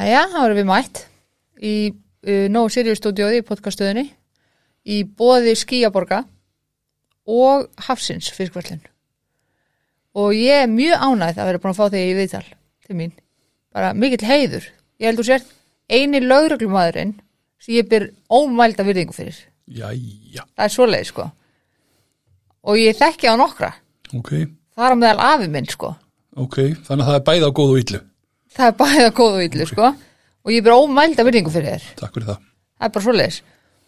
Jæja, þá erum við mætt í uh, Nóa Sirius stúdióði í podcaststöðinni í bóði Skíaborga og Hafsins fiskvöldin og ég er mjög ánægð að vera búin að fá þig í viðtal til mín, bara mikill heiður. Ég held þú sért eini lögreglumæðurinn sem ég byr ómælda virðingu fyrir, Jæja, það er svoleið sko. Og ég þekki á nokkra. Ok, það er á meðal afi minn sko. Ok, þannig að það er bæði á góð og illu. Það er bæða góð og yllu sko. Og ég byr ómælda virðingu fyrir þér. Takk fyrir það. það er bara svoleiðis.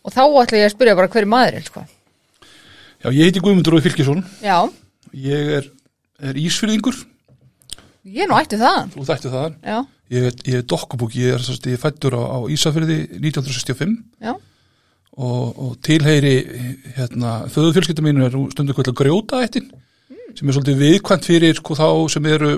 Og þá ætla ég að spyrja bara hver er maðurinn sko? Já, ég heiti Guðmundur Róði Fylkisson, já, ég er, er ísfyrðingur, ég er nú ættu það þú þættu það, já, ég, er- ég er dokkubúk, ég er, ég er fættur á, á Ísafyrði 1965 já, og, og tilheyri, hérna, föðufjölskylda mínu er stundu kvöld að grjóta eittin, sem er svolítið viðkvæmt fyrir sko þá sem eru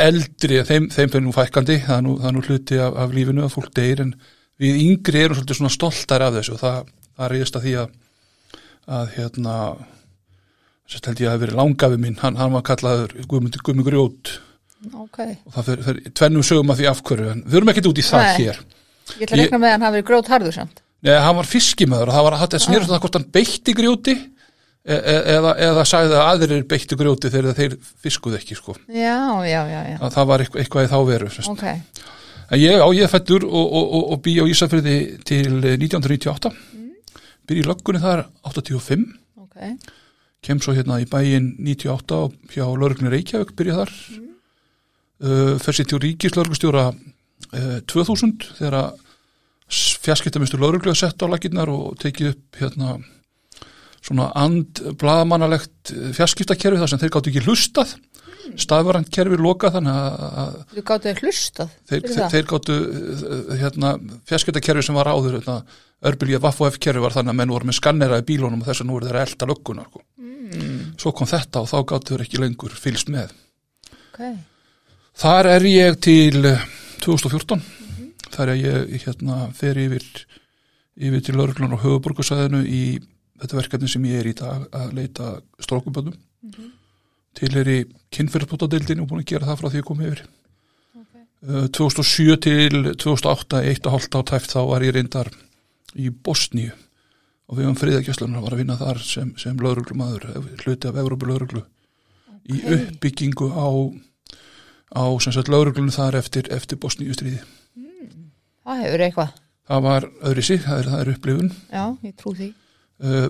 eldri, þeim, þeim fyrir nú fækkandi, það er nú, það er nú hluti af, af lífinu að fólk deyr en við yngri erum svolítið svona stoltar af þessu og það, það reyðist að því að, að hérna, sérst held ég að hafi verið langafi minn, hann, hann var kallaður Guðmundur Guðmundur Grjót ok og það fer, fer tvennum sögum að því afhverju en við erum ekkert út í það Nei. hér. ég ætla að rekna með að hann hafi verið grót harður samt Nei, hann var fiskimöður og það var að þetta snýrst það hvort hann beitti grjóti e e eða, eða sagði að aðrir beittu grjóti þegar þeir fiskuðu ekki sko. já, já, já, já, að það var eitthvað, eitthvað í þá veru sem sagt. ok. En ég á ég fættur og, og, og, og bý á Ísafriði til eh, 1998 byrja í löggunni þar 85 ok, kem svo hérna í bæinn 98 og hjá lögreglunni Reykjavík byrja þar. Mm. uh, fer sér til ríkislörglustjóra uh, 2000 þegar fjarskiptamistur lögreglu að setja á laginnar og tekið upp hérna svona and blaðamannalegt fjarskiptakerfi þar sem þeir gáttu ekki hlustað. Stafvarand kerfi lokað þannig að, þú gáttu hlustað þeir, þeir, þeir gáttu uh, hérna, fjarskiptakerfi sem var áður hérna, örbylja Vaff og F kerfi var þannig að menn voru með skannera í bílunum og þess að nú eru þeir að elda lögguna sko. mm, svo kom þetta og þá gáttu þeir ekki lengur fylgst með. Ok, þar er ég til eh, 2014 þar er ég hérna, fer yfir yfir til lauruglan og höfuborgarsæðinu í þetta verkefni sem ég er í dag að leita strókuböndum mm -hmm. til er í kynfyrirspótadeildinu og búin að gera það frá því að koma yfir. Ok. Uh, 2007 til 2008, eitt og hálft á tæft þá var ég reyndar í Bosníu. Og við um friðakjöslunar var að vinna þar sem, sem lauruglumadur, hluti af Evrópu lauruglu í uppbyggingu á, á lauruglunum þar eftir, eftir Bosníu stríði. það hefur eitthvað, Það var öðri sig, það er, það er upplifun. já, ég trú því Uh,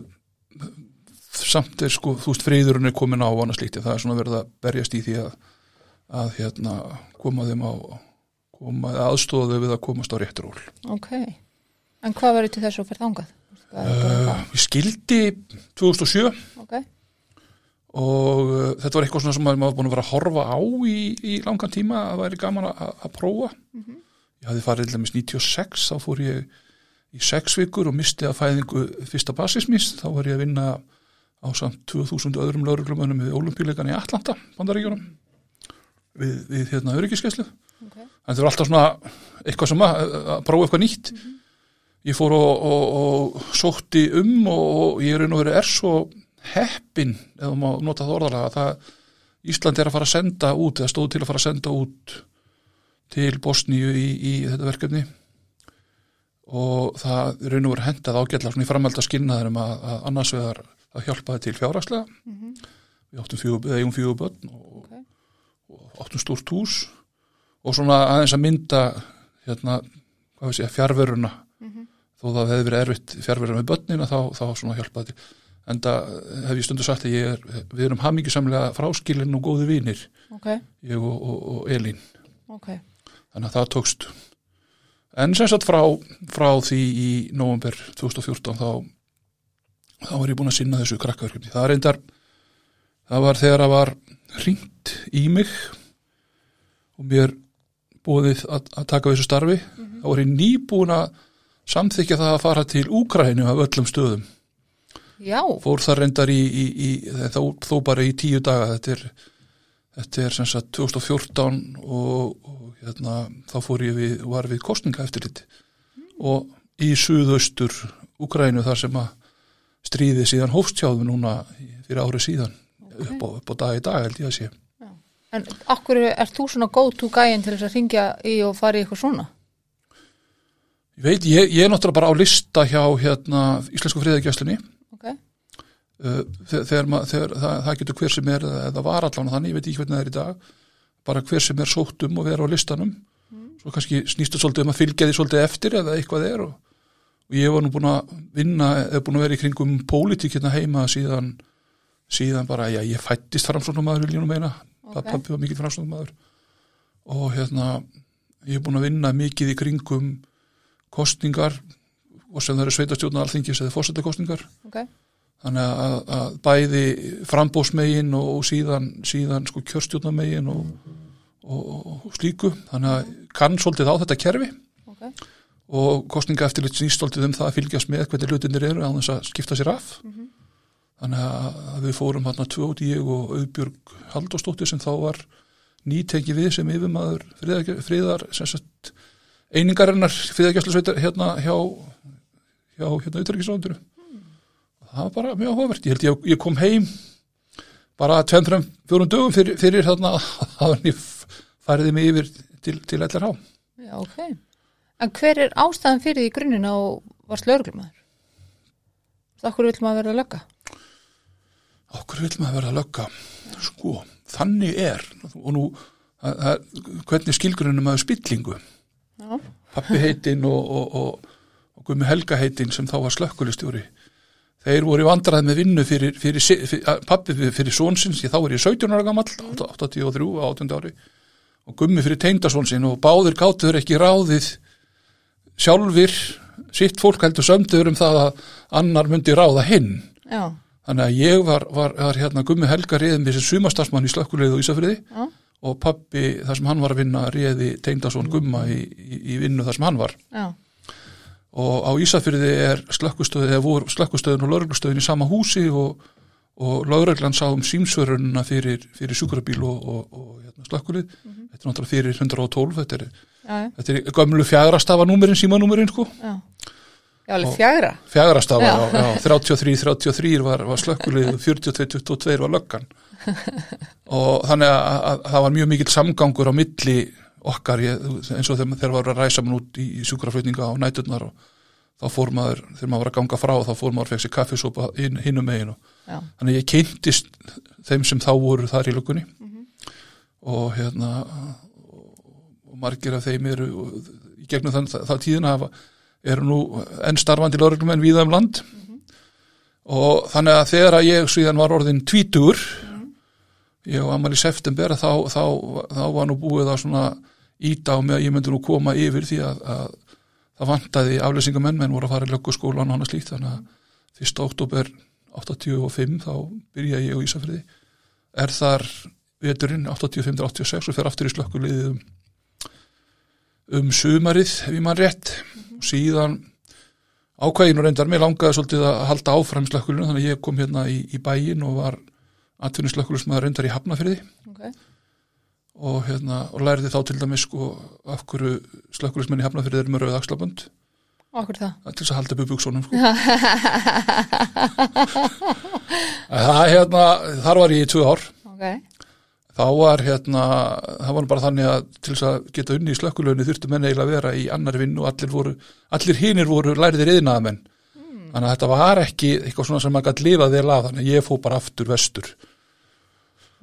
samt er sko, þú veist, friðurinn er komin á slíkt, en það er svona verið að berjast í því að, að hérna, koma þeim á koma, aðstóða þau við að komast á réttur ról. ok, en hvað verður til þess að fyrir bara Uh, það? ég skildi 2007 ok, og uh, þetta var eitthvað svona sem maður var búin að vera að horfa á í, í langan tíma að væri gaman að, að prófa. Ég hafði farið til dæmis 96 þá fór ég í sex vikur og misti að fæðingu fyrsta basismis þá var ég að vinna á samt 2000 öðrum lauruglumönnum við olimpíuleikan í Atlanta, bandaríkjunum við, við hérna öryggiskeslu ok, en það var alltaf svona eitthvað sem að, að prófa eitthvað nýtt. Ég fór og, og, og sótti um og, og ég er einu verið er svo heppin, eða má nota það orðalega að það, Ísland er að fara að senda út, eða stóð til að fara að senda út til Bosníu í, í þetta verkefni og það er einu verið hendað ágætla svona í framhald að skynna þeim að, að annars vegar að hjálpaði til fjárhagslega. Við áttum fjögur, eigum fjögur börn og, Ok. og áttum stórt hús. Og svona aðeins að mynda hérna, hvað við segja, fjárveruna þó það hefði verið erfitt fjárveruna með börnina þá, þá svona hjálpaði til. En það hef ég stundu sagt að ég er, við erum hamingisamlega fráskilin og góði vinir. Ok, ég og, og, og Elín. Ok. Þannig að það tókst en sem sagt frá, frá því í november 2014 þá þá var ég búin að sinna þessu krakkaverkefni. Það reyndar það var þegar að var hringt í mig og mér búið að, að taka þessu starfi. Þá var ég nýbúin að samþykja það að fara til Úkrænu af öllum stöðum. Já, fór það reyndar í, í, í þó, þó bara í tíu daga. Þetta er, þetta er sem sagt 2014 og, og hérna, þá fór ég við, var við kostninga eftir og í suðaustur Úkrænu þar sem að stríði síðan hófstjáðum núna fyrir árið síðan. Upp, á, upp á dag í dag held ég að sé. En akkur ert þú svona go to gæin til þess að ringja í og fara í eitthvað svona? Ég veit, ég, ég er náttúrulega bara á lista hjá hérna Íslensku uh, þegar, þegar, þegar það, það getur hver sem er eða var allan þannig, ég veit ekki hvernig það er í dag bara hver sem er sótt um og vera á listanum. Svo kannski snýstu svolítið um að fylgja því svolítið eftir eða eitthvað er og, og ég var nú búin að vinna eða búin að vera í kringum pólitík hérna heima síðan, síðan bara, já, ég fættist framsóknum maður vil ég nú meina, Ok. okay. pappi var mikið framsóknum maður og hérna ég er búin að vinna mikið í kringum kostningar og sem það eru sveitastjórnar alþingis eða fórsetakostningar ok, þannig að, að bæði frambósmegin og, síðan, síðan sko kjörstjórnamegin og, og, og slíku. Þannig að kann svolítið á þetta kerfi. Ok, og kostninga eftir litt snýst svolítið um það að fylgjast með hvernig hlutinir eru á þess að skipta sér af. Þannig að, að við fórum tvö út ég og Auðbjörg Halldórsdóttir sem þá var nýtengi við sem yfirmaður friðar, friðar sagt, einingarinnar friðargjöslusveitar hérna hjá hjá hérna utryggisráðunduru það var bara mjög áhugavert ég held ég, ég kom heim bara tveim, fjórum dögum fyrir, fyrir þarna að ég færiði mig yfir til, til LRH já, ok. En hver er ástæðan fyrir því í grunninn á varst lögreglumæður? Akkur vil maður verða að lögga? okkur vil maður vera að lögga sko, þannig er og nú, að, að, hvernig skilgrunum maður spillingu Já, pappi heitinn og, og, og, og Gumi Helga heitinn sem þá var slökkulistjóri þeir voru vandrað með vinnu fyrir, fyrir, fyrir, pappi fyrir, svonsins, þá er ég 17 ára gamall 83 á 18 ári. Og Gummi fyrir teindarsvonsinn og báðir gátuður ekki ráðið sjálfir sitt fólk heldur sömduður um það að annar myndi ráða hinn. Já, Þannig að ég var, var, var hérna Gummi Helga réðið með þessi sumastarsmann í slökkuleið og Ísafriði já, og pappi þar sem hann var að vinna réði Teindason Gumma í, í, í vinnu þar sem hann var. Já, og á Ísafriði er slökkustöð eða voru slökkustöðin og lauruglustöðin í sama húsi og, og lauruglan sá um símsvörununa fyrir, fyrir sjúkrabíl og, og, og hérna, slökkulið þetta er náttúrulega fyrir 112 þetta er, þetta er gömlu fjagrastafa númerin, símanúmerin sko já. Já, alveg fjagra. fjagrastafa, Já. já. Já, 33, 33 var, var slökkulið 42, 22 var löggan og þannig að, að það var mjög mikill samgangur á milli okkar ég, eins og þegar þegar var að ræsa mann út í, í sjúkraflutninga á næturnar og þá fór maður, þegar maður var að ganga frá þá fór maður fekk sér kaffisópa inn, hinnum megin og Já, þannig að ég kynntist þeim sem þá voru þar í löggunni. Og hérna og margir af þeim eru og í gegnum þann, það, það tíðina hafa, eru nú enn starfandi lörglumenn víða um land. Og þannig að þegar að ég síðan var orðin tvítur ég var amal í september þá, þá, þá var nú búið að svona íta á mig að ég myndi nú koma yfir því að, að það vantaði aflýsingamenn menn voru að fara í lögguskólan og annað slíkt þannig að 1. oktober 85 þá byrja ég á Ísafriði er þar veturinn 85-86 og fer aftur í slökkuliðið um, um sumarið ef ég mann rétt og síðan ákvæðinu reyndar mér langaði svolítið að halda áfram slökkulinu þannig að ég kom hérna í, í bæin og var atvinni slökkulismæður reyndar í Hafnafriði ok. og, hérna, og lærði þá til dæmis sko, af hverju slökkulismenn í Hafnafriði eru með rauð axlabönd. Akkur það. til þess að halda upp buksunum sko. það hérna þar var ég í tvö ár. Ok, þá var hérna það var bara þannig að til þess að geta unni í slökkulöginni þurftu menn eiginlega að vera í annari vinnu og allir voru, allir hinir voru lærðir yðnaðamenn þannig að þetta var ekki eitthvað svona sem maður gæti lifað vel af þannig að ég fó bara aftur vestur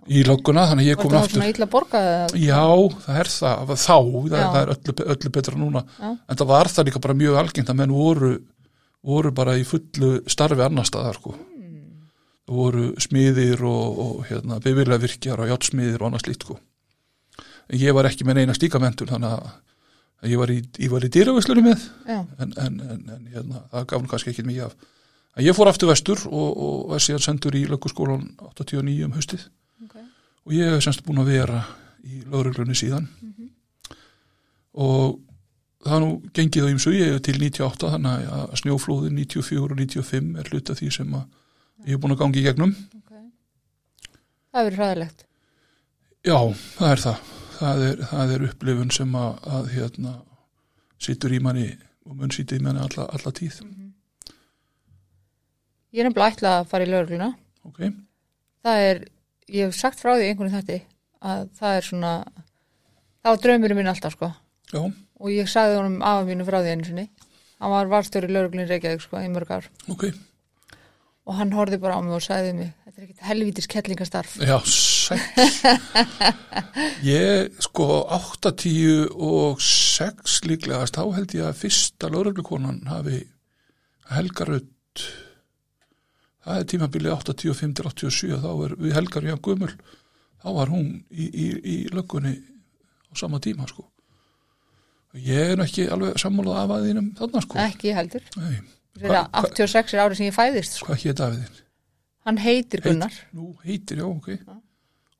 í lögguna þannig ég var kom það aftur svona illa borgað? Já, það er það, þá, það, það er öllu, öllu betra núna Já. en það var það líka bara mjög algengt að menn voru, voru bara í fullu starfi annar staðar sko. það voru smiðir og, og hérna, bevilega virkjar og játsmiðir og annað slíkt sko. en ég var ekki með neina slíka mentur þannig að ég var í, var í dýravislunum með en, en, en, en hérna, það gaf nú kannski ekki mikið af en ég fór aftur vestur og, og var síðan sendur í lögurskólan 89 um haustið. Og ég hef semst búin að vera í lögreglunni síðan. Og það nú gengið á ýmsu, ég hef til 98 þannig að snjóflóðin 94 og 95 er hluta því sem að ég hef búin að gangi í gegnum. Það verður hræðilegt. já, það er það. Það er, það er upplifun sem að, að hérna, situr í manni og mun sýti í manni alla, alla tíð. Ég er nefnilega ætlað að fara í lögregluna. ok, Það er, ég hef sagt frá því einhvern þetta að það er svona það var draumurinn minn alltaf sko. Já, og ég sagði honum afa mínu frá því einu sinni. Hann var varstjóri lauruglun Reykjavík sko í mörg ár. Ok. Og hann horfði bara á mig og sagði mig þetta er ekkit helvítis kettlingastarf Já, sætt. ég, sko, 80 og 6 líklegast, þá held ég að fyrsta lögreglukonan hafi helgarut, það er tímabilið 85 til 87, þá er við helgar Ján Guðmul, þá var hún í, í, í löggunni á sama tíma, sko. Ég er ekki alveg sammálað af að þínum þarna, sko. ekki heldur Nei, Hva- hva- 86 er árið sem ég fæðist sko. hvað hétt Daviðin? hann heitir Gunnar Nú, heitir, já, ok. Og,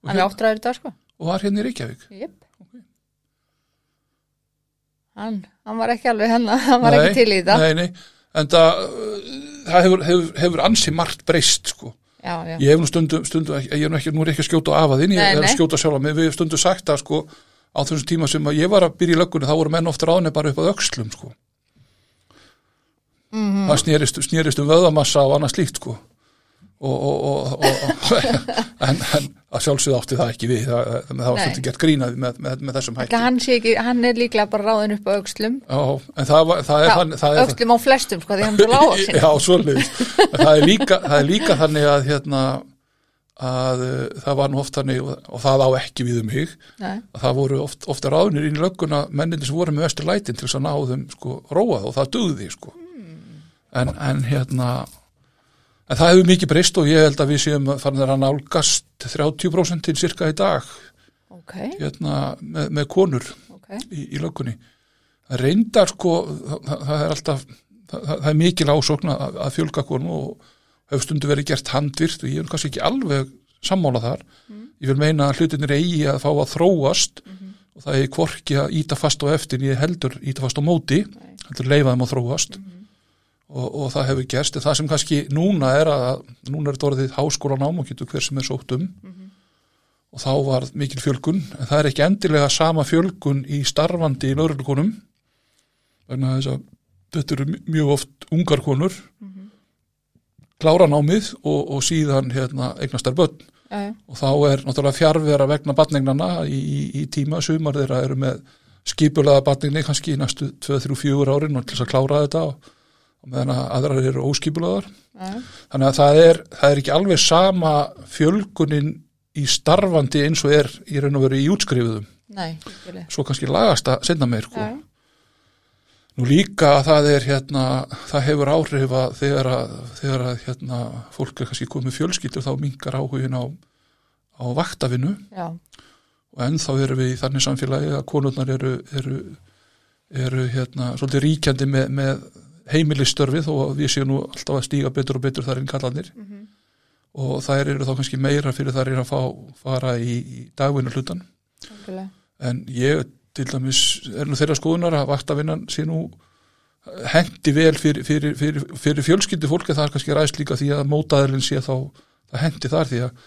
hann er hér, áttræður í dag sko og var hérna í Reykjavík? Jep. Ok. hann, hann var ekki alveg hennar hann var Nei, ekki til í það Nei, nei, en það, uh, það hefur, hefur, hefur ansi margt breyst, sko. já, já. Ég hef nú stundum ekki, ég er nú ekki, nú er ekki að skjóta á afaðinn, ég er að skjóta sjálf mig, við hefum stundum sagt að, sko, á þessum tíma sem að ég var að byrja í löggunni, þá voru menn ofta ráðni bara upp að öxlum, sko. Mhm. Það snýrist, snýrist um vöðamassa og annað slíkt, sko. Og, og, og, en, en að sjálfsögðu átti það ekki við, það, það, það var stundum gert grínað með, með, með þessum hætti. Hann, ekki, hann er líklega bara ráðin upp á aukslum Já, aukslum á flestum sko því hann er svo lágvaxinn. Já, svoleiðis. En það, það er líka þannig að, hérna, að uh, það var nú oft þannig og, það á ekki við um Nei, að það voru oft, ofta ráðnir inn í lögguna mennindir sem voru með vestur lætin til þess að ná þeim sko róað og það dugði sko. En, en hérna en það hefur mikið breyst og ég held að við séum farin að nálgast 30% til cirka í dag. Ok, hérna með, með konur ok. í, í löggunni. Það reyndar sko það, það er alltaf það, það er mikil ásókn að, að fjölga konu og hefur stundu verið gert handvirt og ég er kannski ekki alveg sammála þar. Ég vil meina að hlutinir eigi að fá að þróast og það er hvorki að íta fast á eftir ég heldur íta fast á móti heldur leifa þeim að þróast og, og það hefur gerst. En það sem kannski núna er að núna er þetta orðið háskólanám og getur hver sem er sótt um. Og þá var mikil fjölgun. En það er ekki endilega sama fjölgun í starfandi í lauruglukonum vegna þess að þetta eru mjög oft ungar konur. Klára námið og, og síðan hérna, eignastar börn. Já, já, og þá er náttúrulega fjárvera vegna batningnana í, í, í tíma. Sumar þeirra eru með skipulaða batningni kannski í næstu 2-3-4 árin og til þess að klára þetta og meðan að aðrar eru óskipulaðar já, þannig að það er, það er ekki alveg sama fjölgunin í starfandi eins og er í raun og veru í útskrifuðum. Nei, svo kannski lagast að sinna meir sko. Já, nú líka að það er hérna, það hefur áhrif að þegar að, þegar að hérna, fólk er kannski komið fjölskyldur þá mingar áhugin á, á vaktavinu já, og ennþá erum við í þannig samfélagi að konurnar eru, eru, eru hérna, svolítið ríkjandi með, með heimilistörfið og við séum nú alltaf að stíga betur og betur þar inn kallanir og þær eru þá kannski meira fyrir þær eru að fá, fara í, í dagvinnu hlutan skilji. en ég til dæmis er nú þeirra skoðunar að vaktavinnan sé nú hendi vel fyrir, fyrir, fyrir, fyrir fjölskyldi fólki það er kannski ræðst líka því að mótaðurinn sé þá það hendi þar því að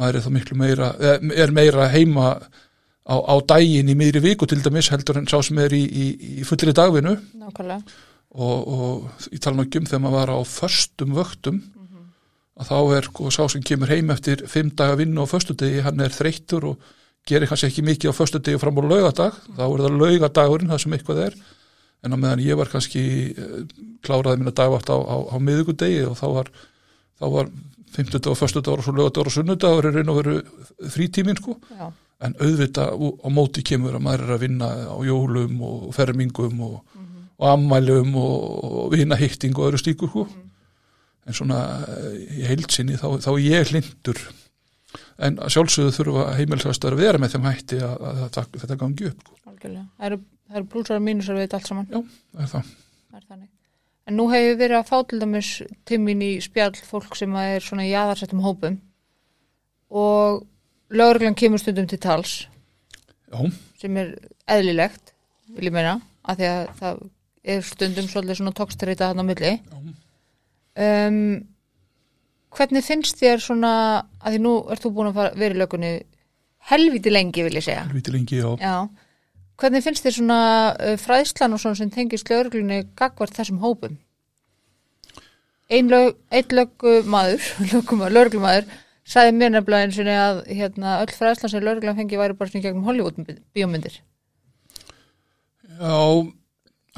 maður er þá miklu meira, eh, er meira heima á, á daginn í miðri viku til dæmis heldur en sá sem er í, í, í fullri dagvinnu. Nákvæmlega og, og ég tala nú ekki um þegar maður var á föstum vöktum að þá er sko, sá sem kemur heim eftir fimm daga vinnu á föstudegi, hann er þreyttur og gerir kannski ekki mikið á föstudegi fram á laugadag, þá er það laugadagurinn það sem eitthvað er, en á meðan ég var kannski eh, kláraði minna dagvart á, á, á miðugudegi og þá var þá var 50 og föstudagur og svo laugadag og sunnudagur er raun og veru frítíminn sko, já, en auðvitað á móti kemur að maður er að vinna á jólum og fermingum og, og ammælum og, vinahitting og öðru stíkur sko. en svona eh, í heilsinni þá, þá er ég hlindur en að sjálfsögðu þurfa heimilsastar að vera með þeim hætti að, að, að þetta gangi upp sko. algjörlega það eru, eru blúsar og mínusar við þetta allt saman Já, það er það. Er. En nú hefur verið að fá til dæmis timmin í spjall fólk sem að er svona í aðarsettum hópum og lögreglan kemur stundum til tals Já, sem er eðlilegt, vil ég meina, að því að það stundum svolítið svona tókstrita þarna á milli. Um, hvernig finnst þér svona, að því nú ert þú búin að fara, vera í lögunni helviti lengi, vil ég segja. helviti lengi, já. Já. Hvernig finnst þér svona uh, fræðslan og svona sem tengist lögreglunni gagvart þessum hópum? Ein, lög, lögumadur, lögumadur, sagði mér nefnilega eins og að hérna, öll fræðslan sem lögreglan fengi væri bara svona gegnum Hollywood bíómyndir Já,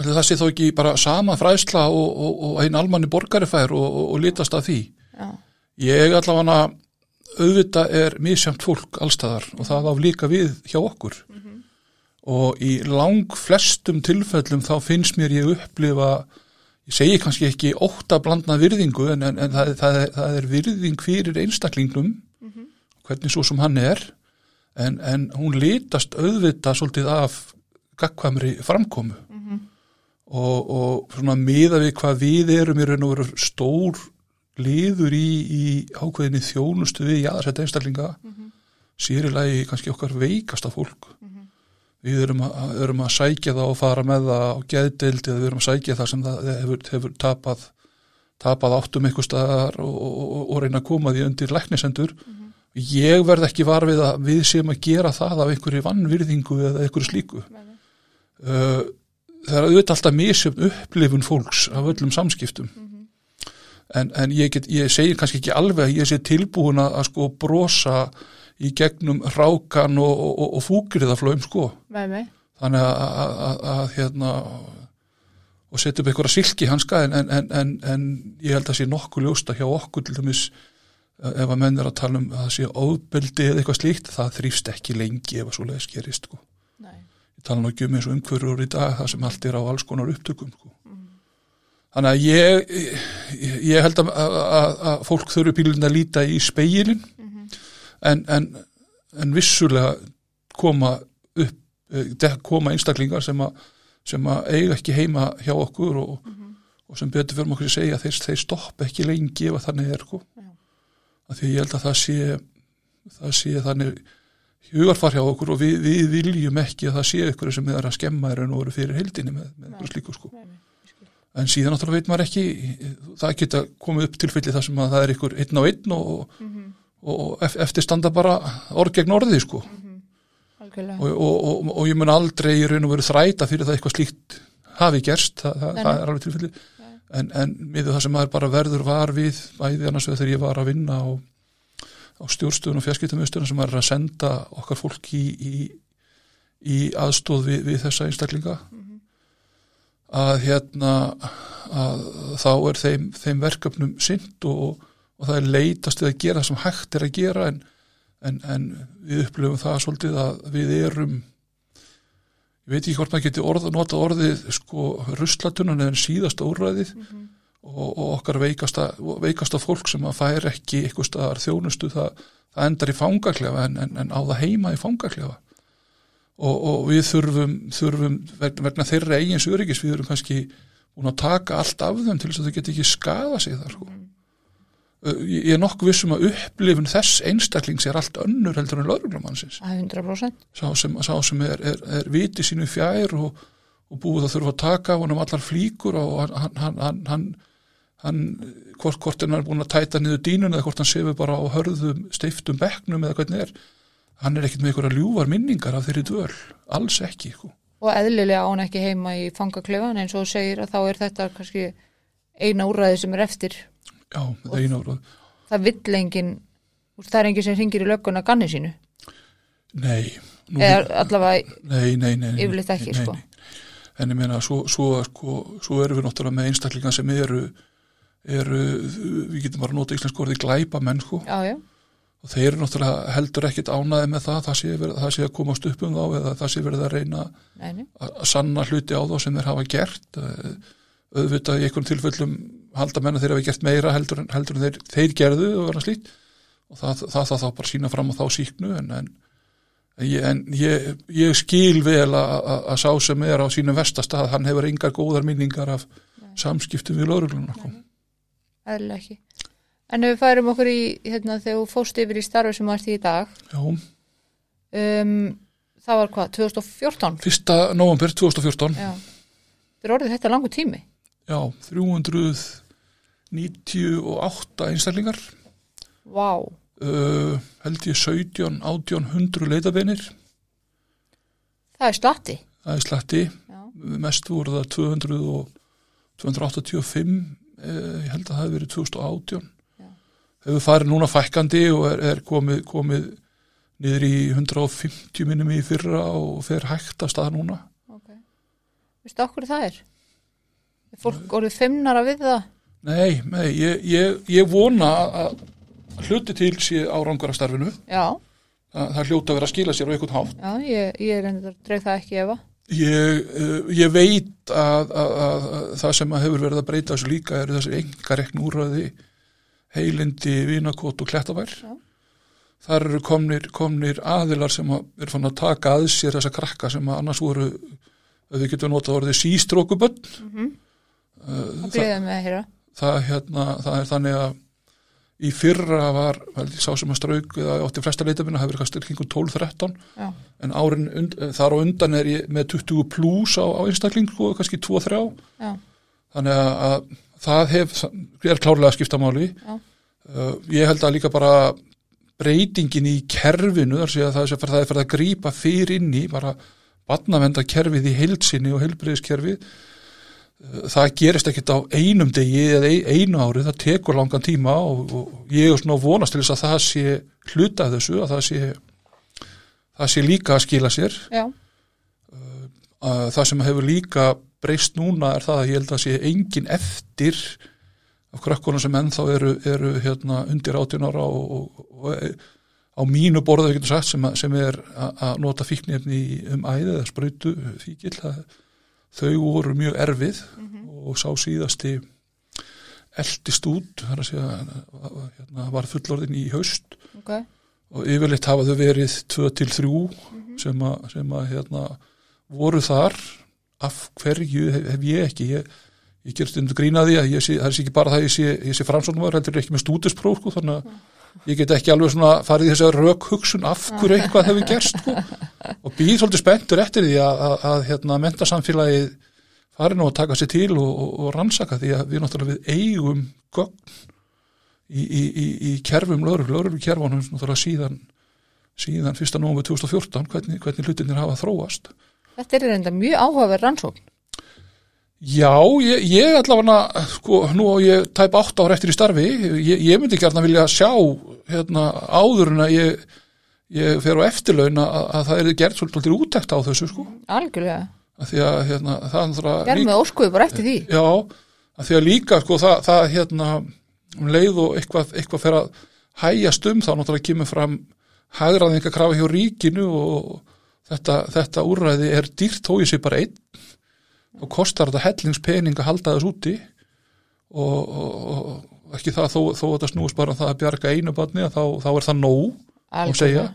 það sé þó ekki bara sama fræðsla og, og, og einn almanni borgari fær og, og, litast af því. Já, Ég allavega auðvitað er misjamt fólk allstaðar og það á líka við hjá okkur. Og í lang flestum tilfellum þá finnst mér ég upplifa, ég segi kannski ekki ótt að blanda virðingu en, en, en það, það, það er virðing fyrir einstaklingnum, hvernig svo sem hann er, en, en hún litast auðvitað svolítið af gagkvæmri framkomu og, og svona miða við hvað við erum í raun og veru stór liður í, í ákveðinni þjónustu við jáðarsetta einstaklinga sér í lagi kannski okkar veikasta fólk. Við erum að, erum að sækja það og fara með það á geðdeild eða við erum að sækja það sem það hefur, hefur tapað tapað áttum eitthvað staðar og, og, og, og reyna að koma því undir læknisendur ég verð ekki var við að við séum að gera það af einhverju vannvirðingu eða einhverju slíku. Uh, það er auðvitað alltaf misjöfn upplifun fólks af öllum samskiptum en, en ég, get, ég segi kannski ekki alveg að ég sé tilbúin að, að sko brosa í gegnum rákan og, og, og, og fúkriðaflöum sko með mig þannig að, hérna og setja upp einhverja silki hanska en, en, en, en, ég held að sé nokkuð ljósta hjá okkur til dæmis eh, ef að menn er að tala um að það sé óbeldi eða eitthvað slíkt, það þrýfst ekki lengi ef að svo leiðis gerist sko. Nei. Tala nú ekki um eins og umhverfur í dag það sem allt er á alls konar upptökum sko. þannig að ég ég, ég held að, að, að, fólk þurfi pílun að líta í speilin en, en, en vissulega koma upp eh, koma einstaklingar sem að sem að eiga ekki heima hjá okkur og, og sem betur fyrir okkur að segja þeir, þeir stoppa ekki lengi ef þannig er sko. því ég held að það sé það sé þannig hugarfar hjá okkur og við, við viljum ekki að það sé ykkur sem er að skemma er en voru fyrir heildinni með, með slíku sko. en síðan náttúrulega veit maður ekki það geta komið upp tilfelli þar sem að það er ykkur einn á einn og, og ef- eftir standa bara orð gegn orði sko. Algjörlega. Og, og, og, og ég mun aldrei í raun og veru þræta fyrir það eitthvað slíkt hafi gerst, það, það, það er alveg tilfelli en, en miður það sem maður bara verður var við bæði annars vegar þegar ég var að vinna á, á stjórnstöðun og fjarskiptumöstöðun sem er að senda okkar fólk í, í, í aðstóð við, við þessa einstaklinga. Að hérna að þá er þeim, þeim verkefnum sint og, og það er leitast við að gera það sem hægt er að gera en en, en við upplifum það svolítið að við erum ég veit ekki hvort maður geti orð, nota orðið sko ruslatunan eða síðasta úrræðið og, og okkar veikasta, veikasta fólk sem að fær ekki eitthvað staðar þjónustu það, það endar í fangaklefa en, en, en á það heima í fangaklefa. Og, og við þurfum, þurfum vegna, vegna þeirra eigins öryggis við erum kannski að taka allt af þeim til þess að þau geti ekki skada sig þar sko. Ég er nokkuð vissum að upplifun þess einstaklings er allt önnur heldur en lauruglumannsins að 100% sá sem, sá sem er, er, er viti sínu fjær og, og búið að þurfa að taka á honum allar flíkur og hann, hann, hann, hann, hvort, hvort hann er búin að tæta niður dínun eða hvort hann sefur bara á hörðum steiftum bekknum eða hvernig er. Hann er ekkit með einhverja ljúvar minningar af þeirri dvöl. Alls ekki sko. og eðlilega á hann ekki heima í fangaklefan eins og segir að þá er þetta kannski eina úrræði sem er eftir. Já, það er einu ára það vill engin það er engin sem ringir í lögguna ganni sínu. Nei, nú, eða allavega nei, nei, nei, yfirleitt ekki, sko. en ég meina svo, svo, sko, svo erum við náttúrulega með einstaklingar sem eru eru, við getum bara að nota íslensk orði glæpa menn sko. Já, já, og þeir eru náttúrulega heldur ekkit ánaði með það það sé, verið, það sé að komast upp um þá eða það sé verið að reyna að sanna hluti á þá sem þeir hafa gert. Eh, auðvitað í einhverjum tilfellum halda menna þeir hafa gert meira heldur heldur en þeir, þeir gerðu og verða slíkt. Og það, það, þá bara sína fram á þá síknu en, en, en, ég, en ég, ég skil vel að, sá sem er á sínum vestastað hann hefur engar góðar minningar af samskiptum við laurugluna sko. Eðlilega ekki. En ef við færum okkur í hérna þegar þú fóst yfir í starfi sem varst í dag Já, um, það var hvað, 2014 fyrsta november 2014 já, það er orðið þetta langu tími. Já, 398 einstaklingar, vá, uh, held ég 17, 18, 100 leitabeinir, það er slatti. Það er slatti, já, mest voru það 200 og 285, uh, ég held að það hefði verið 2018, Já. hefur farið núna fækkandi og er, er komið, komið niður í 150 minnum í fyrra og fer hægt að staða núna. ok. Vistu okkur það er? Er fólk orðið fimmnara við það? Nei, nei, ég, ég, ég vona að að hluti til sé árangur af starfinu. Já, Það, það hljóta að vera að skila sér á einhvern hátt. já, ég, ég er endur dreif það ekki efa. Ég, uh, ég veit að, að, að, að það sem að hefur verið að breyta þessu líka eru þessi engarekn úrræði heilindi, vinakot og klettabær. Já. Þar eru komnir, komnir aðilar sem að er fann að taka að sér þessa krakka sem annars voru, við getum notað orðið sístrókubönn. Mm Uh, Það gleðið mig að heyra. það, hérna, það er þannig að í fyrra var, vel, sá sem að strauk eða átti flesta leitamina, það verið kannski kringum 12-13 Já, en árin und, þar á undan er ég með 20 plus á, á einstakling og kannski 2-3 já, þannig að, að það hef, er klárlega að skipta máli. Já. uh, ég held að líka bara breytingin í kerfinu þar sé að það er það fyrir að grípa fyrir inn í bara batnavenda kerfið í heilsinni og heilbreyðiskerfið það gerist ekkert á einum degi eða ein- einu ári, það tekur langan tíma og, og ég er svona vonast til þess að það sé hluta af þessu, að það sé það sé líka að skila sér. Já, að það sem hefur líka breyst núna er það að ég held að sé engin eftir af krökkunum sem ennþá eru, eru hérna, undir 18 ára og, og, og á mínu borðu sem, sem er að nota fíknefni um æði eða sprautu fíkil að þau voru mjög erfið og sá síðasti eldist út þar að segja hérna, var fullorðin í haust. Ok, og yfirleitt hafa þau verið 2 til 3 sem að, sem að hérna, voru þar. Af hverju hef, hef ég ekki? Ég, ég gerst undir grínaði að ég sé, það er ekki bara það að ég sé, sé framsóknumar heldur ekki með stúdispróf sko, þannig að ég get ekki alveg svona farið í þess að rök hugsun af hverju eitthvað hefur gerst sko. og býð svolítið spenntur eftir því að, að, að hérna, mentasamfélagið fari nú að taka sér til og, og, og rannsaka því að við náttúrulega við eigum gögn í, í, í, í kerfum lögreglu, lögreglu kerfunum náttúrulega síðan, síðan 1. nóvember 2014 hvernig, hvernig hlutinir hafa þróast. þetta er reynda mjög áhugaverð rannsókn. Já, ég, ég allavega, sko, nú á ég tæp 8 ára eftir í starfi, ég, ég myndi gærna vilja sjá hérna, áður en að ég, ég fer á eftirlaun að, að það er gert svolítið útækt á þessu, sko, Algjörlega. að því að hérna, það er náttúrulega Gerðum við óskuðu bara eftir því. Já, að því að líka sko það, það hérna um leið og eitthvað, eitthvað fer að hægjast um þá náttúrulega kemur fram hagraðinga krafa hjá ríkinu og þetta, þetta úrræði er dýrt þó ég sé bara einn og kostar þetta hellingspening að halda þess úti? Og, og, og ekki það þó, þó að þetta snúist bara um það að bjarga einu barni að þá, þá er það nóg að segja.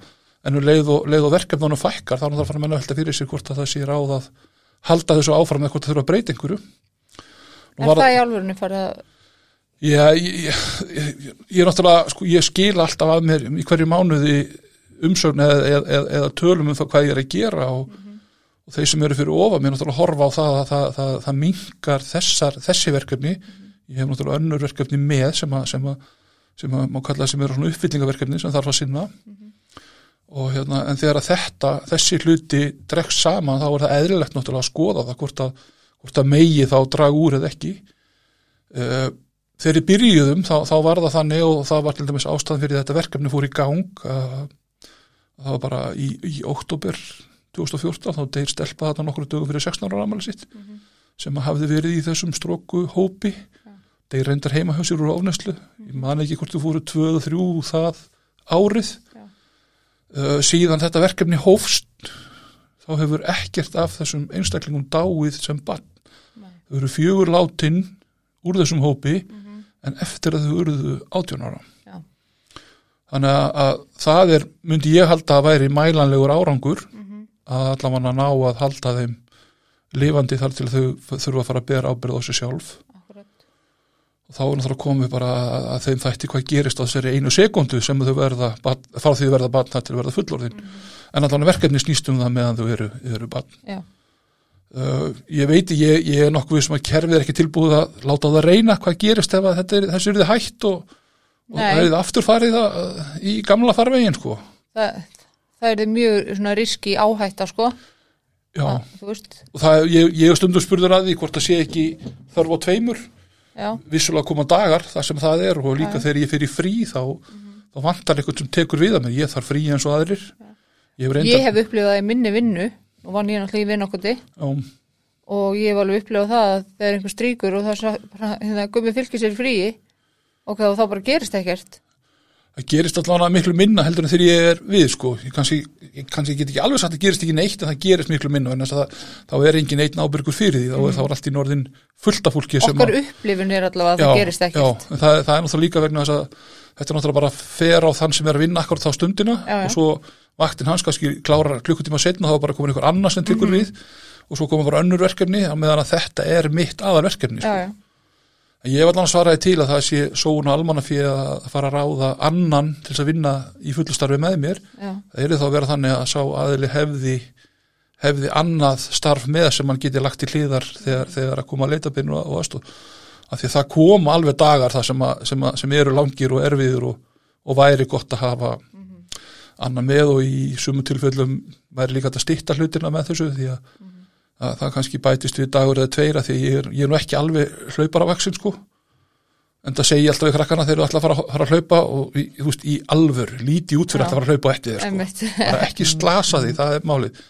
En um leið og, og verkefnunum fækkar þá er það að fara að menna velta fyrir sig hvort að það sé ráð að halda þessu áfram eða hvort það þurfa að breyta einhverju. Nú Er það í alvörunni farið að, Já, ég, ég, ég, ég er náttúrulega, sko, ég skil alltaf að mér í hverju mánuði umsögn eða, eða, eða, eða tölum um það hvað ég er að gera og, og þeir sem eru fyrir ofa mér náttúrulega horfa á það að það, það, það mingar þessar, þessi verkefni. Ég hef náttúrulega önnur verkefni með sem að, sem að, sem að má kalla sem eru svona uppfyllingaverkefni sem þarf að sinna. Og hérna, en þegar að þetta þessi hluti dregst saman þá er það eðlilegt náttúrulega að skoða það hvort að, hvort að megi þá draga úr eða ekki. Uh, þegar við byrjuðum þá, þá var það þannig og það var til dæmis ástæðan fyrir þetta verkefni fór í gang að það var bara í, í oktober 2014 þá deyr stelpa þetta nokkru dögum fyrir 16 ára amæli sitt sem að hafði verið í þessum stróku hópi. Deyr reyndar heima hjá sér úr ofneslu ég man ekki hvort þú fóru 2-3 það árið. Já. uh, síðan þetta verkefni hófst þá hefur ekkert af þessum einstaklingum dáið sem barn. Nei. þau eru fjögur látin úr þessum hópi en eftir að þau urðu 18 ára. Já. þannig að, að það er, myndi ég halda að væri mælanlegur árangur að allavega ná að halda þeim lifandi þar til þau þurfa að fara að bera ábyrð á sig sjálf. Akkurat, og þá er náttúrulega komið bara að, að þeim þætti hvað gerist á þessari einu sekundu sem þau verða, því þau verða barn þar til verða fullorðin. En allavega verkefni snýst um það meðan þau eru, eru barn. Já, Uh, ég veit, ég, ég er nokkuð sem að kerfið er ekki tilbúið að láta það reyna hvað gerist ef er, þessu er þið hætt og, og það er þið aftur farið að, í gamla farvegin sko. það, það er mjög svona riski áhætta sko, Já, það, það, ég, ég er stundum spurður að því hvort það sé ekki þörf á tveimur. Já, vissulega koma dagar þar sem það er og líka Já. þegar ég fyrir frí þá, þá vantar eitthvað sem tekur við að mér. Ég þarf frí eins og aðrir. Ég hef ég hef upplifað það í minni vinnu og vann ég náttúrulega í vinn okkur og ég hef alveg upplifað það að þegar einhver stríkur og það er hérna, gummi fylgir sér í fríi og þá bara gerist ekkert það gerist allavega miklu minna heldur en þegar ég er við sko. Ég kannski, ég kannski get ekki alveg sagt að það gerist ekki neitt en það gerist miklu minna. En það, þá er engin einn ábyrgur fyrir því. Þá er, þá er allt í norðin fullt af fólki okkar að, upplifun er allavega að það gerist ekkert. já, en það, það er náttúrulega líka vegna þess að þetta er náttúrulega bara fer á þann sem er að vinna akkur þá stundina. Já, já. og svo vaktin hans kannski klárar klukkutíma setna þá er bara komin einhver annar sem tekur Mhm. við. Og svo koma bara önnur verkefni á meðan að þetta er mitt aðal verkefni sko. já, já, En Ég hef allan svaraði til að það sé sóun og almannafið að fara að ráða annan til þess að vinna í fullu starfi með mér. já, Það er þá að vera þannig að sá aðili hefði, hefði annað starf með sem hann geti lagt í hlýðar þegar, þegar að koma að leita byrnu og aðstóð. Af því að það koma alveg dagar það sem, að, sem, að, sem eru langir og erfiður og, og væri gott að hafa annan með og í sumu tilfellum væri líka að stýtta hlutina með þessu því að, að það kannski bætist við dagur eða tveira því að ég er, ég er nú ekki alveg hlaupar af vaksin sko. En það segi ég alltaf við krakkana þeir eru alltaf að fara, fara að hlaupa og þú veist, í alvör líti út fyrir að fara að hlaupa á eftir þér sko. bara ekki slasa því, það er málið.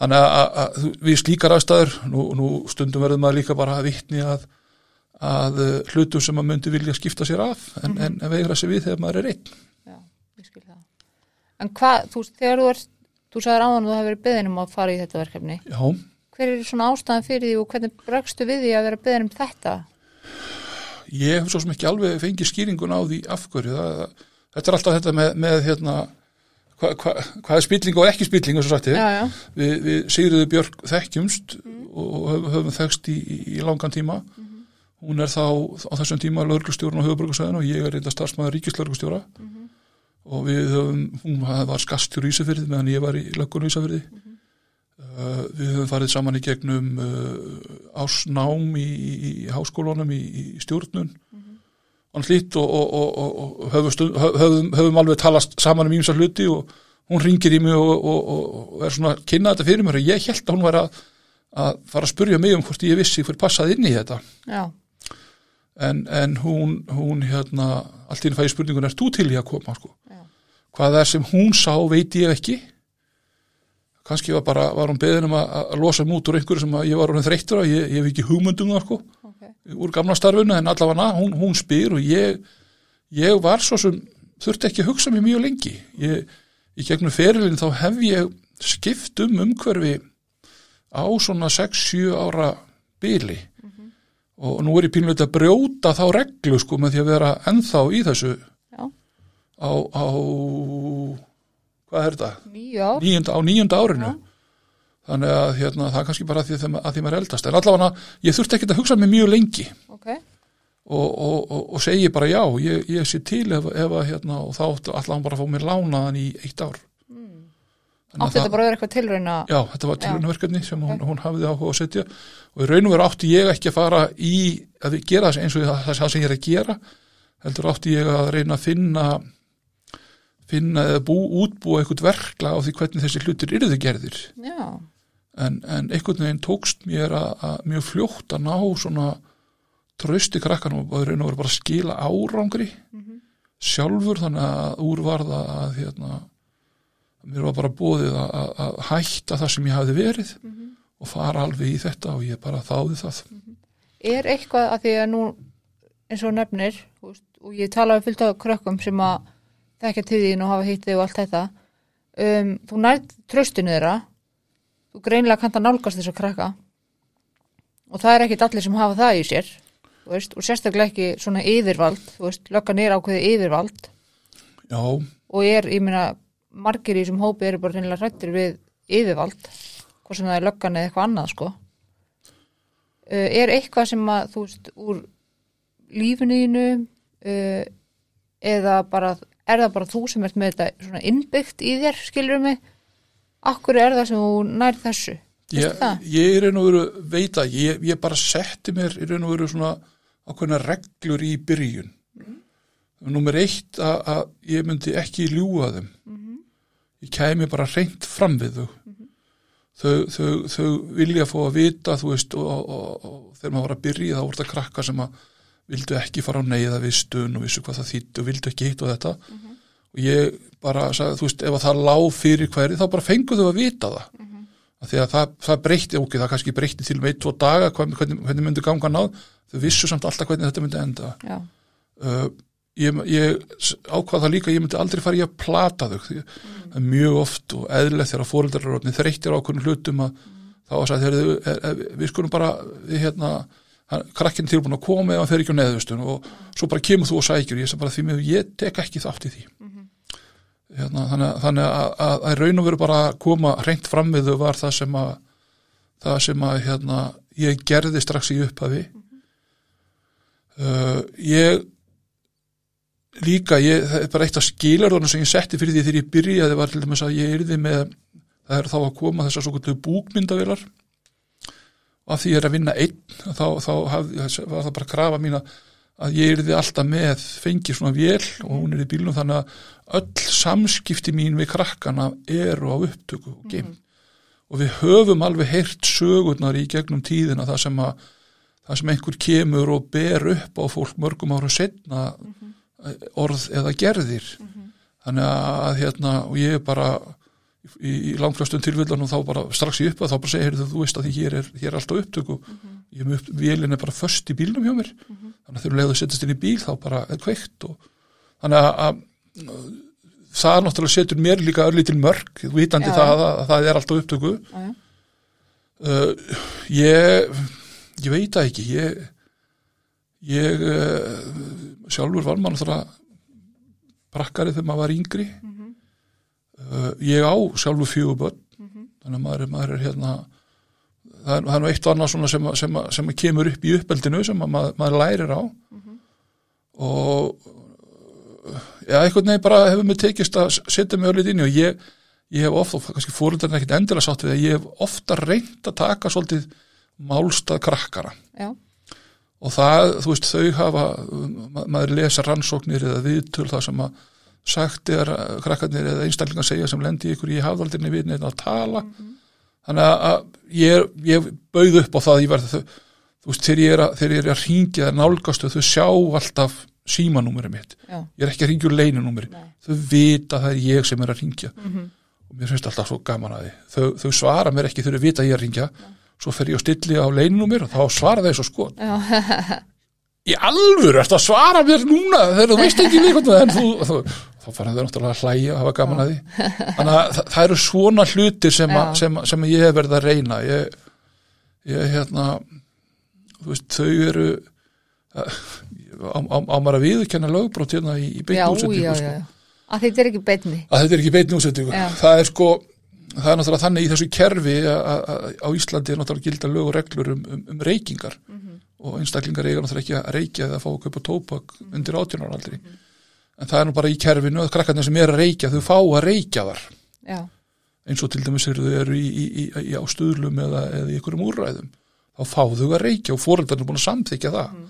Þannig að, að, að þú- við slíkar aðstæður nú, nú stundum verðum maður líka bara að vitni að, að uh, hlutum sem maður myndi vilja skipta sér af en, Mhm. en, en veigra sér við þegar maður er einn. Já, ég skil það. En hvað, þú, þegar þú ert þú sagðir áðan að þú hefur verið beðin um að fara í þetta verkefni. Já, hver er svona ástæðan fyrir því og hvernig bregstu við því að vera beðin um þetta? Ég hef svo sem ekki alveg fengið skýringun á því afhverju það, þetta er alltaf þetta með, með hérna hvað hva, hva er spilling og ekki spilling við, við Sigriði Björk þekkjumst og höfum, þekkst í, í langan tíma. Hún er þá á þessum tíma lauruglustjórun á höfuborgarsæðinu og ég er reynda starfsmæður ríkislauruglustjóra og við höfum, hún var skastjúr í Ísafyrði meðan ég var í löggun í Ísafyrði uh, við höfum farið saman í gegnum uh, ásnám í, í, í háskólanum í, í stjórnun. Hann hlýtt og, og, og, og, höfum, höfum, höfum alveg talast saman um ímsa hluti og hún ringir í mig og, og, og, og er svona að kynna þetta fyrir mér og ég held að hún var að, að fara að spurja mig um hvort ég vissi hver passaði inn í þetta. En, en hún, hún hérna allt í henni fæði spurningun er þú til í að koma? sko? Hvað er sem hún sá veit ég ekki kannski var bara var hún beðin um að, losa mig út úr einhverju sem ég var orðin þreyttur á. Ég, ég hef ekki hugmyndum það sko. Ok. Úr gamla starfinu en allavega hún, hún spyr og ég, ég var svo sem þurfti ekki að hugsa mér mjög lengi. Ég, í gegnum ferilin þá hef ég skipt um umhverfi á svona 6-7 ára byli og nú er ég pínlega að brjóta þá reglu sko með því að vera ennþá í þessu já, á, á hvað er þetta? nýju ár Níunda, á níunda árinu Já. þannig að hérna, það er kannski bara að því, að, að því maður er eldast en allavega ég þurfti ekki að hugsa mér mjög lengi ok, og, og, og, og segi bara já, ég, ég sé til ef, að hérna, og þá ætla hann bara að fá mér lánaðan í eitt ár að átti þetta bara að vera eitthvað tilrauna Já, þetta var Já. tilraunverkefni sem hún, Ok. hún hafiði áhuga að setja og í raun og veru átti ég ekki að fara í að gera eins og það, það sem ég er að gera heldur átti ég að reyna að finna finna eða bú, útbúa eitthvað verkla á því hvernig þessi hlutir yrðu gerðir. En, en einhvern veginn tókst mér að, mjög fljótt að ná svona trösti krakkan og raun og veru bara að skila árangri sjálfur þannig að úr varða að hérna mér var bara bóðið að, að, að hætta það sem ég hafði verið og fara alveg í þetta og ég bara þáði það. Er eitthvað að því að nú eins og nefnir og ég talaði fullt af krökkum sem að þekka til þín og hafa hitt þig og allt þetta. Um, þú nærð tröstinu þeirra. Þú greinilega kannt að nálgast þess að krakka. Og það er ekkit allir sem hafa það í sér veist, og sérstaklega ekki svona yfirvald þú veist, lögga nýr ákveði yfirvald. Já, og er, ég meina, margir í þessum hópi eru bara reynilega hrættir við yfirvald hvað sem það er löggan eða eitthvað annað sko. Uh, er eitthvað sem að þú veist, úr lífinuðinu uh, eða bara er það bara þú sem ert með þetta svona innbyggt í þér, skilur mig? Akkur er það sem þú nær þessu? Ég, ég er og veru veit að ég, ég bara setti mér raun og veru svona ákveðna reglur í byrjun. Nummer eitt að, að ég myndi ekki ljúga þeim. Ég kæmi bara reynt fram við þau. Þau, þau, þau vilja fá að vita þú veist og, og, og, og þegar maður var að byrja þá voru þetta krakka sem að vildu ekki fara á neyða við stun og vissu hvað það þýtti og vildu ekki hitt og þetta og ég bara sagði, þú veist, ef að það lág fyrir hverju þá bara fengu þau að vita það mm -hmm. því að það, það breytti, ok, það kannski breytti til meitt tvo daga, hvernig, hvernig, hvernig myndi ganga náð, þau vissu samt alltaf hvernig þetta myndi enda uh, ég, ég ákvað það líka ég myndi aldrei fara í að plata þau því mm. er mjög oft og eðlilegt þegar fóreldrar eru orðnið þreyttir ákveðin hlutum að mm. þá að sagði, við skulum bara við hérna krakkinn tilbúin að koma eða þeir ekki á neðustun og svo bara kemur þú og sækjur ég, bara, því, ég tek ekki þátt í því. Mm -hmm hérna, þannig, þannig að, að, að raun og veru bara að koma reynd fram við þau var það sem að það sem að hérna, ég gerði strax í upphafi. Mm -hmm. uh, ég líka, ég, það er bara eitt af skilarðunum sem ég setti fyrir því þegar ég byrjaði var til dæmis að ég erði með það er þá að koma þessar svo kvöldu búkmyndavilar og að því ég er að vinna einn þá, þá haf, var það bara krafa mín að ég erði alltaf með fengi svona vél og hún er í bílunum þannig að öll samskipti mín við krakkana eru á upptöku og geim mm -hmm. og við höfum alveg heyrt sögurnar í gegnum tíðina það sem að það sem einhver kemur og ber upp á fólk mörgum ára setna mm -hmm. orð eða gerðir mm -hmm. þannig að hérna og ég er bara í, í langflöstum tilvillan og þá bara strax í upp að þá bara segir þú veist að hér er, hér er alltaf upptöku. Ég er með upp, vélina bara först í bílnum hjá mér. Þannig að þegar leiðu setjast inn í bíl þá bara er kveikt og þannig að, að það náttúrulega setur mér líka örlítil mörg, vitandi já, það að, að það er alltaf upptöku. Já, uh, ég ég veit það ekki. Ég, ég uh, sjálfur var maður náttúrulega brakkari þegar maður var yngri. Mm -hmm. Uh, ég á sjálfur fjöguböld mm -hmm. þannig að maður, maður er hérna það er, það er nú eitt og annað sem, sem, sem kemur upp í uppeldinu sem maður, maður lærir á mm -hmm. og já, einhvern veginn bara hefur mig tekist að setja mig öllið inn og ég, ég hef ofta, kannski fóröldarinn ekkert endilega sátt við að ég hef ofta reynd að taka svolítið málstað krakkara já. og það, þú veist, þau hafa maður lesa rannsóknir eða viðtöl það sem að sagt er krakkarnir eða einstaklingar segja sem lendi ykkur í hafðaldinni við neitt að tala. Mm -hmm þannig að ég, ég bauð upp á það verði, þau, þú veist, þegar ég er að, ég er að ringja það nálgastu, þau sjá alltaf símanúmerið mitt, Já. ég er ekki að ringja úr leinunúmerið, þau vita það er ég sem er að ringja mm -hmm. og mér finnst alltaf svo gaman að því, þau, þau svara mér ekki þau vita að ég er að ringja, Já. svo fer ég og stilli á leinunúmerið og þá svara þeir svo sko í alvöru, að svara mér núna? Þegar þú veist ekki líka en þú, þú þá fara þau náttúrulega að hlæja og hafa gaman að því. Þannig að það, það eru svona hlutir sem, a, sem, sem ég hef verið að reyna. Ég, ég hérna veist, þau eru á, á, að viðkenna lögbrót hérna í, í beitni útsettingu sko. að þetta er ekki beitni að þetta er ekki beitni útsettingu það er sko það er náttúrulega þannig í þessu kerfi að á Íslandi er náttúrulega gilda lög og reglur um, um, um reykingar. Mm -hmm. og einstaklingar eiga náttúrulega ekki að reykja eða að fá að kaupa tópak undir átjónaraldri mm -hmm en það er nú bara í kerfinu að krakkarnir sem er að reykja þau fá að reykja þar Já. eins og til dæmis eru þau eru í, í, í, á stuðlum eða, eða í einhverjum úrræðum þá fá þau að reykja og fóröldarnir er búin að samþykja það mm.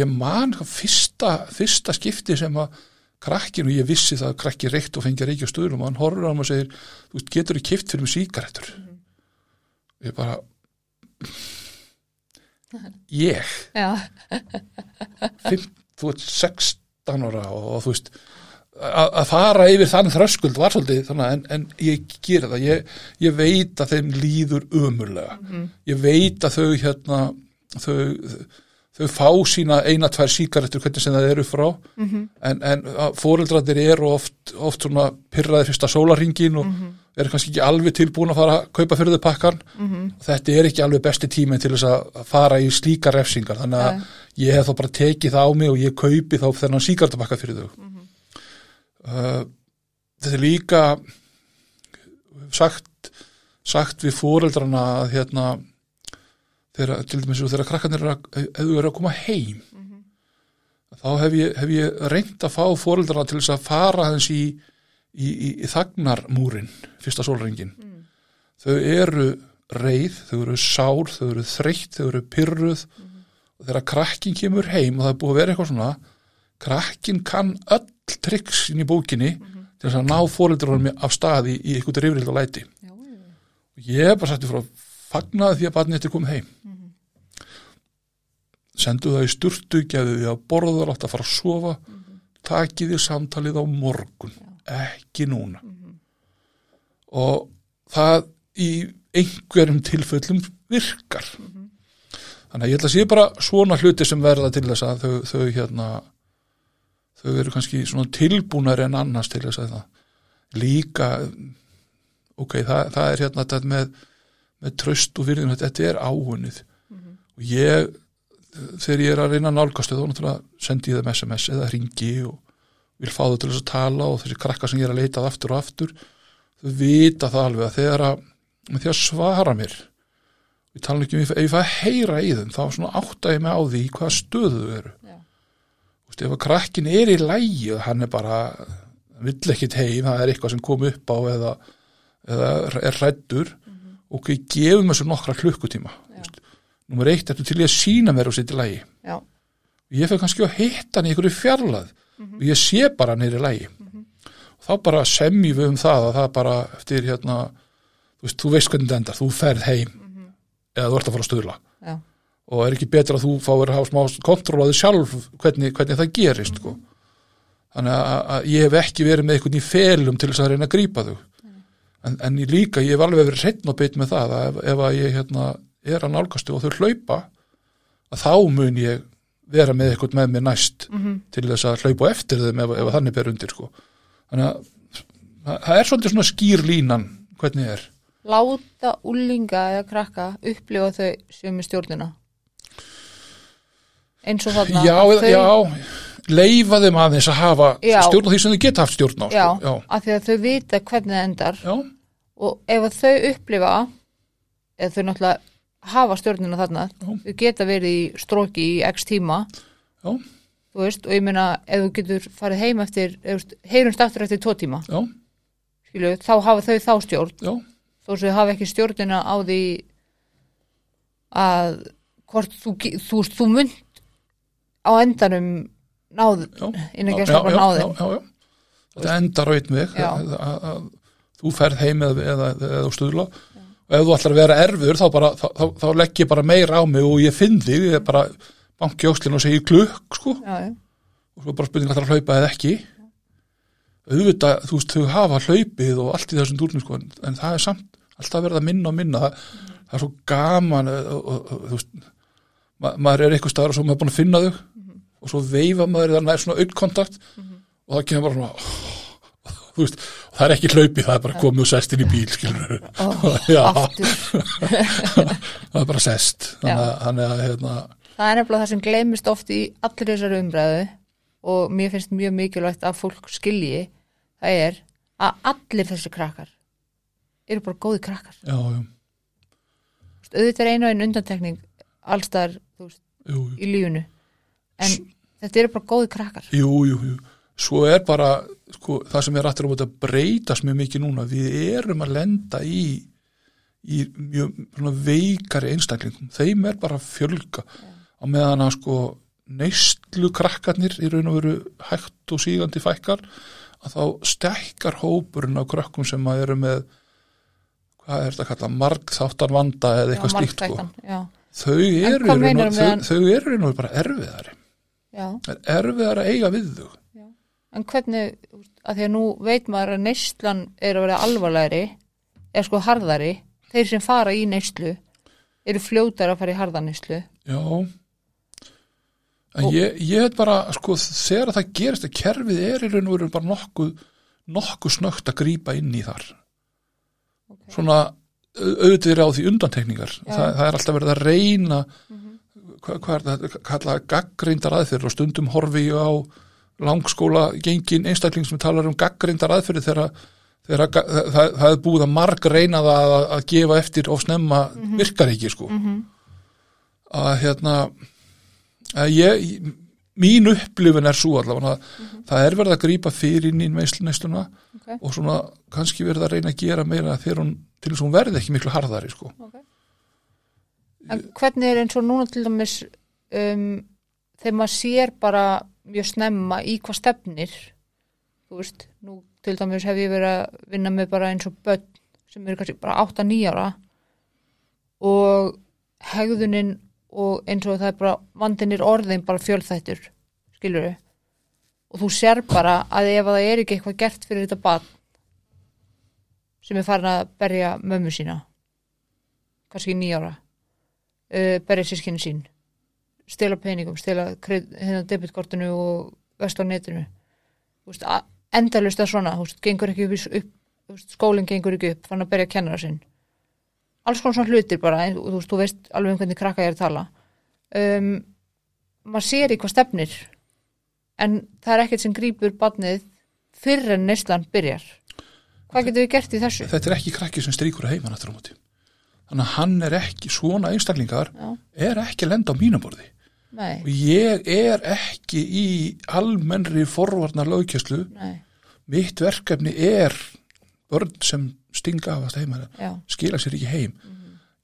ég man fyrsta, fyrsta skipti sem að krakkinu, ég vissi það að krakki reykt og fengi að reykja stuðlum og hann horfur á hann og segir þú getur þú kipt fyrir mig síkaretur mm. ég bara ég 5, þú veist, 6 15 ára og, og þú veist að, fara yfir þann þröskuld var svolítið þannig en, en ég gera það ég, ég veit að þeim líður umurlega mm -hmm. ég veit að þau hérna þau, þau fá sína eina, tvær síkaretur hvernig sem það eru frá mm -hmm. en, en fóreldrarnir eru oft, oft svona pyrraði fyrsta sólaringin og mm -hmm. eru kannski ekki alveg tilbúin að fara að kaupa fyrir þau pakkan mhm. þetta er ekki alveg besti tími til þess að fara í slíka refsingar þannig að ég hef þá bara tekið það á mig og ég kaupi þá þennan síkartabakka fyrir þau mm -hmm. uh, þetta er líka sagt sagt við fóreldrana að hérna þegar, til dæmis þegar krakkarnir eru að, er að koma heim mm -hmm. þá hef ég, hef ég reynd að fá fóreldrana til þess að fara þess í, í, í, í þagnarmúrin fyrsta sólrengin mm. þau eru reið, þau eru sár, þau eru þreytt, þau eru pyrruð -hmm og þegar krakkin kemur heim og það er búið að vera eitthvað svona krakkin kann öll triks inn í bókinni mm -hmm. til þess að ná fórildurunum af staði í eitthvað rifrild og læti já, og ég er bara sætti frá fagnaði því að barnið þetta komið heim. Mm -hmm. sendu það í sturtu, gefðu því að borða látt að fara að sofa takið því samtalið á morgun ekki núna. Og það í einhverjum tilfellum virkar. Þannig að ég ætla að sé bara svona hluti sem verða til þess að þau, þau hérna þau eru kannski svona tilbúnar en annars til þess að það. Líka ok, það, það er hérna þetta með, með tröst og virðin þetta er áunnið. Og ég þegar ég er að reyna að nálgast þá náttúrulega sendi ég þeim SMS eða ringi og vil fá þau til þess að tala og þessi krakka sem ég er að leita að aftur og aftur þau vita það alveg að þegar að að svara mér við tala ekki um ef ég fæ að heyra í þeim þá svona átta ég mig á því hvaða stöðu þau eru. Já. Veist, ef að krakkin er í lægi og hann er bara vill ekkit heim, það er eitthvað sem kom upp á eða, eða er hrættur og við gefum þessu nokkra klukkutíma nummer eitt ertu til ég að sína mér og í lægi já, ég fyrir kannski að hitta hann í einhverju fjarlæð og ég sé bara hann er í lægi þá bara semjum við um það að það bara eftir hérna þú veist, þú veist hvernig þetta endar, þú ferð heim. Eða þú ert að fara að stöðla já, og er ekki betra að þú fáir að hafa smá kontrólaði sjálf hvernig, hvernig það gerist sko. þannig að, að ég hef ekki verið með einhvern í felum til þess að reyna að grípa þau en, en ég líka, ég hef alveg verið hreitn og beitt með það að ef, ef að ég hérna, er að nálgastu og þau hlaupa að þá mun ég vera með eitthvað með mér næst til þess að hlaupa eftir þeim ef, ef þannig ber undir sko. þannig að það er svolítið svona skýr línan hvernig er láta úlinga eða krakka upplifa þau sem í stjórnina eins og þarna já, þau, já, leifa þeim aðeins að hafa Já. stjórn á því sem þau geta haft stjórn á já, sko. já, að því að þau vita hvernig það endar já, og ef að þau upplifa eða þau náttúrulega hafa stjórnina þarna Já. þau geta verið í stróki í x tíma þú veist, og ég meina ef þú getur farið heim eftir þú heyrumst aftur eftir tvo tíma. Skilu, þá hafa þau þá stjórn. Já, þó sem þau hafa ekki stjórnina á því að hvort þú, þú, veist, þú mynd á endanum náð innan já, gæsla bara já, náð já, þeim. já, já. þetta endar á einn veg Já. að, að, að þú ferð heim eða, eða, eða stuðla. Og ef þú ætlar að vera erfur þá, bara, þá, þá, þá legg ég bara meira á mig og ég finn þig, ég er bara banki óslinn og segi klukk sko. Já, já, og svo er bara spurning að það hlaupa eða ekki. Auðvitað, þú veist, þau hafa hlaupið og allt í þessum túrnum sko, en, það er samt alltaf verið að minna og minna. Það, það er svo gaman og, og, og, þú veist ma maður er eitthvað staðar og svo maður er búin að finna þau. Og svo veifa maður þannig að það er svona auðkontakt og það kemur bara svona veist, það er ekki hlaupið, það er bara komið og sest inn í bíl, skilur aftur. Það er bara sest. Þannig að, hérna, það er nefnilega það sem gleymist oft í allir þessari umræðu og mér finnst mjög mikilvægt að fólk skilji það er að allir þessi krakkar eru bara góði krakkar. Já, já, auðvitað er einu og einu undantekning allstar í lífunu en þetta eru bara góði krakkar. Jú, jú, jú. Svo er bara, sko, það sem er aftur á að breytast mjög mikið núna, við erum að lenda í, í mjög svona, veikari einstaklingum. Þeim er bara að fjölga á meðan að sko neyslu krakkarnir í raun og veru hægt og sígandi fækkar að þá stekkar hópurinn á krakkum sem að eru með hvað er þetta að kalla, margþáttan vanda eða eitthvað slíkt sko. Þau eru, í raun og- veru bara erfiðari. já. Það er erfiðar að eiga við þau. En hvernig, að því að nú veit maður að neyslan er að vera alvarlegri er sko harðari. Þeir sem fara í neyslu eru fljótar að fara í harðaneyslu Já. En Og- ég, ég heit bara sko þegar það gerist að kerfið er í raun og veru bara nokkuð nokkuð snögt að grípa inn í þar. Okay. svona au- auðvitað er á því undantekningar. Það, það er alltaf verið að reyna hvað, hvað er það, kalla gaggreindar aðferðir og stundum horfi ég á langskóla gengin einstakling sem talar um gaggreindar aðferðir þegar þegar að ga- það, er búið að marg reyna það að, að gefa eftir of snemma virkar ekki sko. Að hérna að ég, mín upplifun er svo allavega að það er verið að grípa fyrir inn í meðslunæsluna Ok. og svona kannski verið að reyna að gera meira hún, til þess að hún verði ekki miklu harðari sko. En hvernig er eins og núna til dæmis um, þegar maður sér bara mjög snemma í hvað stefnir. Þú veist, nú til dæmis hef ég verið að vinna með bara eins og börn sem eru kannski bara 8-9 ára. Og hegðunin og eins og það er bara vandin er orðin bara fjölþættur skilur og þú sér bara að ef það er ekki eitthvað gert fyrir þetta barn sem er farin að berja mömmu sína kannski nýjára uh, berja sískinni sín stela peningum, stela hérna debitkortinu og vest á netinu. Veist, endalaust að svona, veist, gengur ekki upp, upp skólinn gengur ekki upp, fann að berja kennara sinn. Alls konar svona hlutir bara en, þú veist, þú veist alveg um hvernig krakka ég er að tala. Um, maður sér í hvað stefnir en það er ekkert sem grípur barnið fyrr en neyslan byrjar. Hvað getum við gert í þessu? þetta er ekki krakki sem stríkur að móti. Þannig að hann er ekki, svona einstaklingar Já, er ekki að lenda á mínum borði nei, og ég er ekki í almennri forvarnar lögkjöslu mitt verkefni er börn sem stinga af að heima. Skila sér ekki heim.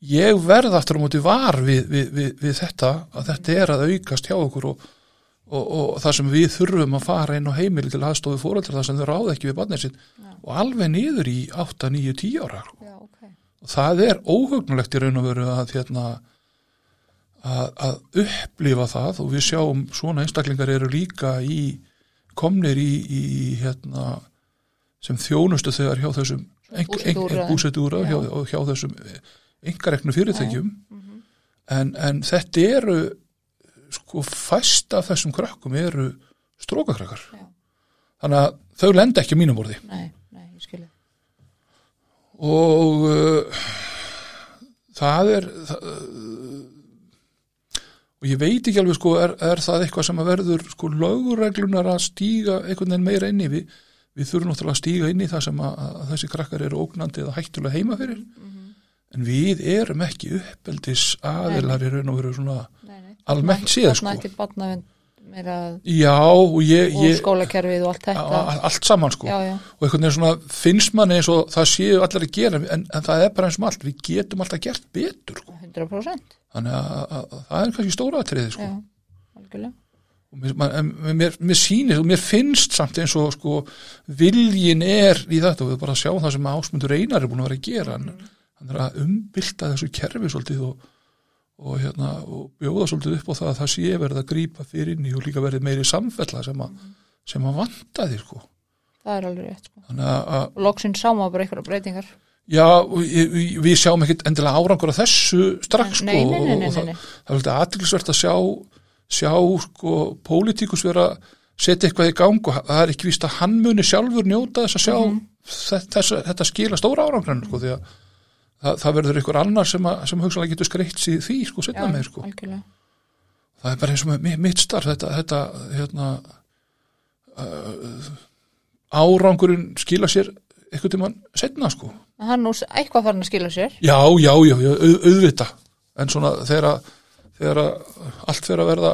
Ég verð aftur á móti var við, við, við, við þetta að þetta er að aukast hjá okkur og, og, og það sem við þurfum að fara inn á heimili til aðstofi fóreldrar það sem þau ráða ekki við barnið sitt. Og alveg niður í 8, 9, 10 ára. Já, ok. Og það er óhugnulegt í raun og veru að hérna að, að upplifa það og við sjáum svona einstaklingar eru líka í komnir í, í hérna sem þjónustu þegar hjá þessum búsetúra. hjá, hjá þessum engareknu fyrirtækjum. En, en þetta eru sko fæst af þessum krakkum eru strókakrakkar þannig að þau lenda ekki mínum borði Nei, nei, ég skilja og uh, það er það, uh, og ég veit ekki alveg sko er, er það eitthvað sem að verður sko lögreglunar að stíga einhvern veginn meira inn í við, við þurfum náttúrulega að stíga inn í það sem að, að þessi krakkar eru ógnandi eða hættulega heima fyrir en við erum ekki uppeldis aðilar í raun og veru svona nei, nei. Almennt séð, sko. Já og ég, og ég skólakerfið og allt þetta. Allt saman sko. Já, já, og einhvern veginn svona finnst manni eins og það séu allir að gera en, en það er bara eins og allt, við getum alltaf gert betur sko. 100% þannig að, að, að það er kannski stóra atriði sko. Og mér, mér, mér sýnir og mér finnst samt eins og sko, viljin er í þetta. Og við bara sjáum það sem ásmundur einar er búin að vera að gera. Hann, hann er að umbylta þessu kerfi svolítið og, og, hérna, og bjóða svolítið upp á það að það sé verið að grípa fyrir inn í og líka verið meiri samfella sem að, sem að vantaði sko. Það er alveg rétt sko. Og loksinn sá maður bara einhverja breytingar Já, við við sjáum ekkit endilega árangur á þessu strax sko, Nei, nei, nei, nei, það, nei, nei. það er veldig aðtilsvert að sjá sjá sko pólitíkus vera setja eitthvað í gang og það er ekki víst að hann muni sjálfur njóta þess að sjá Mhm. þess, þess, þetta skila stóra árangrann sko, því að það, það verður ykkur annar sem, að, sem hugsalega getur skreitt síð því sko, setna með sko. algjörlega. Það er bara eins og með mi- mitt starf þetta, þetta hérna uh, árangurinn skila sér eitthvað tímann setna sko. En Hann nú eitthvað farin að skila sér. Já, já, já, já auð, auðvita en svona þegar að þegar að allt fyrir að verða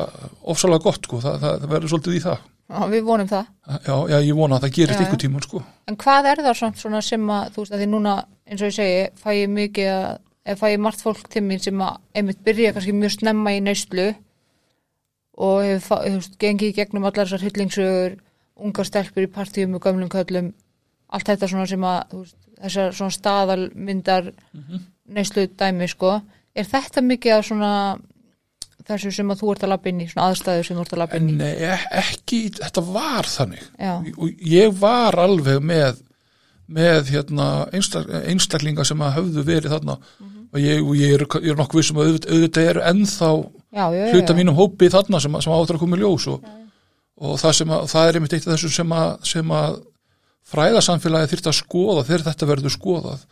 ofsalega gott, sko, það, það, það verður svolítið í það Já, við vonum það. Já, já, ég vona að það gerist ykkur tíman, sko. En hvað er það samt svona sem að þú veist að því núna eins og ég segi fæ ég mikið að eða fæ ég margt fólk til mín sem að einmitt byrja kannski mjög snemma í neyslu og hefur þú veist, gengið gegnum allar þessar hyllingsögur ungar stelpur í partíum og gömlum köllum allt þetta svona sem að þú veist, þessar svona staðalmyndar neyslu dæmi sko. Er þetta mikið af svona þessu sem að þú ert að labba inn í svona aðstæðu sem þú ert að labba inn í? En eh, ekki, þetta var þannig. Já, og ég var alveg með með hérna einstak, einstaklinga sem að höfðu verið þarna. Og ég, og ég er, ég er nokkuð vissum að auðvitað, eru ennþá já, já, hluta mínum hópi þarna sem, sem áttur að koma í ljós og, og það, sem að, það er einmitt eitt af þessu sem að, sem að fræðasamfélagi þyrfti að skoða þegar þetta verður skoðað.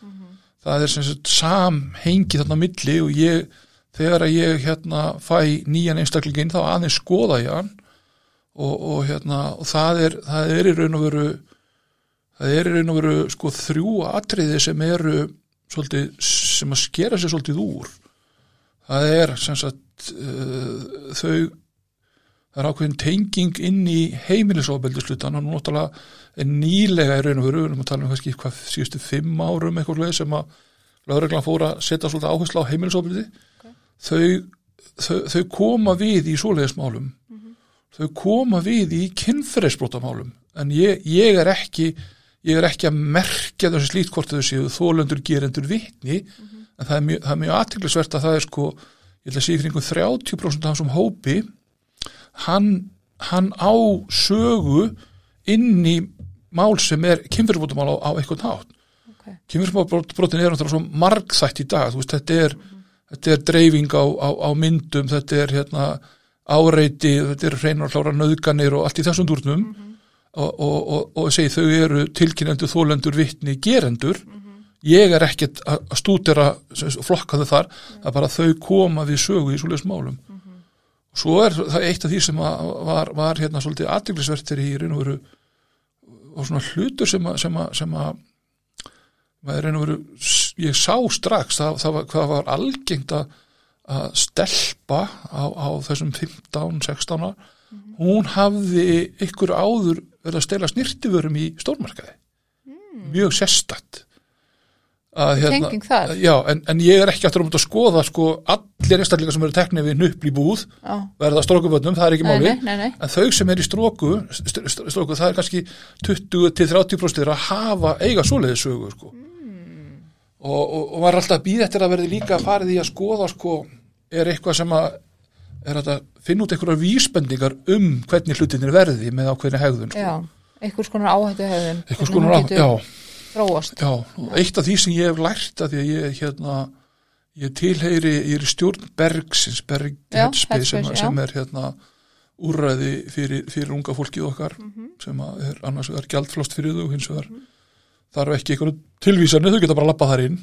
Það er sem sagt samhengi þarna milli og ég þegar ég hérna fæ nýjan einstaklingin þá aðeins skoða ég hann og, og hérna og það er, það er í raun og veru það er í raun og veru sko þrjú atriði sem eru svolítið, sem að skera sér svolítið úr. Það er sem sagt uh, þau það er ákveðin tenging inn í heimilisofbeldislutan og náttúrulega er nýlega í raun og veru, við erum að tala um kannski hvað síðustu fimm árum eitthvað sem að lögreglan fór að setja svolítið áherslu á heimilisofbeldi þau, þau, þau koma við í svoleiðismálum. Þau koma við í kynferðisbrótamálum en ég, ég er ekki ég er ekki að merkja hvort þau séu þólöndur gerendur vitni. En það er mjög, mjög aðtiklisvert að það er sko ég ætla að segja kringum 30% af þessum hópi hann, hann á sögu inn í mál sem er kynfyrirbótumál á, á eitthvað nátt ok, kynfyrirbótin er náttúrulega svo margþætt í dag. Þú veist, þetta er, þetta er dreifing á, á, á myndum, þetta er hérna áreiti, þetta er hreinar klára nöðganir og allt í þessum dúrnum. Og, og, og, og segi þau eru tilkynendur, þólendur, vittni, gerendur. Ég er ekkert að stúdera sem sagt, flokka þau þar, það er bara þau koma við sögu í svoleiðis málum. Svo er það eitt af því sem var, var hérna svolítið aðdeglisvertir í raun og veru og svona hlutur sem að, sem að, sem að maður raun og veru ég sá strax það, það var, hvað var algengt að, stelpa á, á þessum 15-16 ára hún hafði ykkur áður verið að stela snirtiförum í stórmarkaði. Mjög sérstætt að, hérna, Tenging þar. já, en, en ég er ekki aftur um að skoða sko, allir einstaklingar sem eru teknið við nupl í búð já, verða strókuböndum, það er ekki máli nei, nei, nei, en þau sem er í stróku, st st stróku það er kannski 20-30% að hafa eiga svoleiði sögu sko. Og, og, og var alltaf að býða eftir að verði líka farið í að skoða sko, er eitthvað sem að að finna út einhverjar vísbendingar um hvernig hlutinir verði með ákveðni hegðun sko. já, einhvers konar áhættu hefðun, eitthvað skonar á, já, þróast, já, og eitt af því sem ég hef lært að því að ég hérna ég tilheyri, ég er í stjórn Bergsins, Berg Headspace sem, sem er hérna úrræði fyrir, fyrir unga fólkið okkar sem að er annars vegar gjaldflost fyrir þau hins vegar þarf ekki einhverju tilvísanir, þau geta bara lappað þar inn.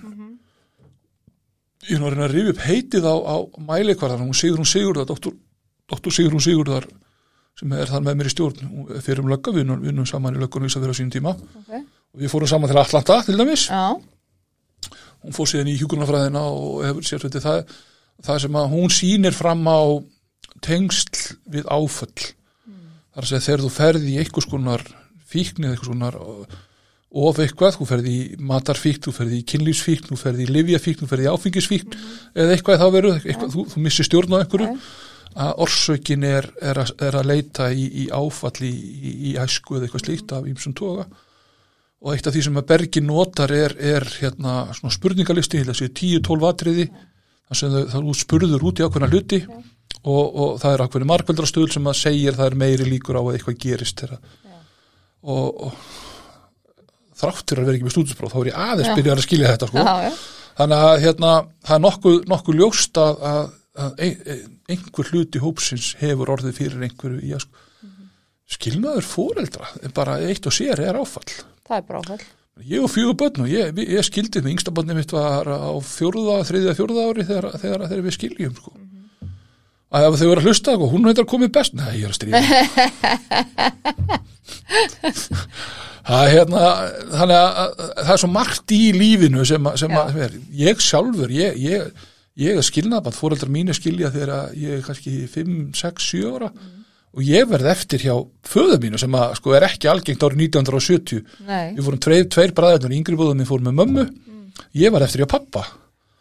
Ég er nú að reyna að rifja upp heitið á, á mælikvarðan, hún Sigrún Sigurðar doktor, doktor Sigrún Sigurðar sem er þar með mér í stjórn. Fyrir um lögga, við vinnum- saman í löggunum að vera á sínum tíma. Ok, og við fórum saman til Atlanta til dæmis. Já, hún fór síðan í hjúkunarfræðina og hefur sér þetta það, það sem að hún sýnir fram á tengsl við áföll. Þar að segja þegar þú ferði í einhvers konar fíkn eða einhvers konar of eitthvað, þú ferði í matarfíkn, þú ferði í kynlífsfíkn, þú ferði í livjafíkn, þú ferði í áfengisfíkn eða eitthvað þá verður, eitthvað, þú, þú missir stjórn á einhverju. Að orsökin er, er, að, er að leita í, í áfall í, í, æsku eða eitthvað slíkt af ímsum toga. Og eitt af því sem að Bergi notar er, er hérna svona spurningalisti, þessi 10-12 atriði sem þau, þú spurður út í ákveðna hluti og, og það er ákveðni markveldrastöðul sem að segir það er meiri líkur á að eitthvað gerist og, og þráttur að vera ekki með stúdinspróf þá er ég aðeins Já. byrjað að skilja þetta sko. já, já, þannig að hérna, það er nokkuð, nokkuð ljóst að, að, að ein, ein- einhver hluti hópsins hefur orðið fyrir einhverju í að sko, skilnaður fóreldra bara eitt og sér er áfall. Það er bara áfall, Ég og fjögur börn og ég, ég skildi mig, yngsta börnum mitt var á fjórða, þriðja, fjórða ári þegar, þegar, þegar við skiljum sko. að ef þau verður að hlusta og hún veitar komið best, nei, ég er að stríða það er hérna þannig að, að, að það er svo margt í lífinu sem, að- ég sjálfur ég, ég, ég er skilnaðband fóreldrar mínu skilja þegar ég er kannski 5, 6, 7 ára. Og ég verð eftir hjá föðu mínu sem að sko er ekki algengt árið 1970 nei, Við fórum tveir, tveir bræðarnir, yngri bóðum við fórum með mömmu, ég var eftir hjá pappa,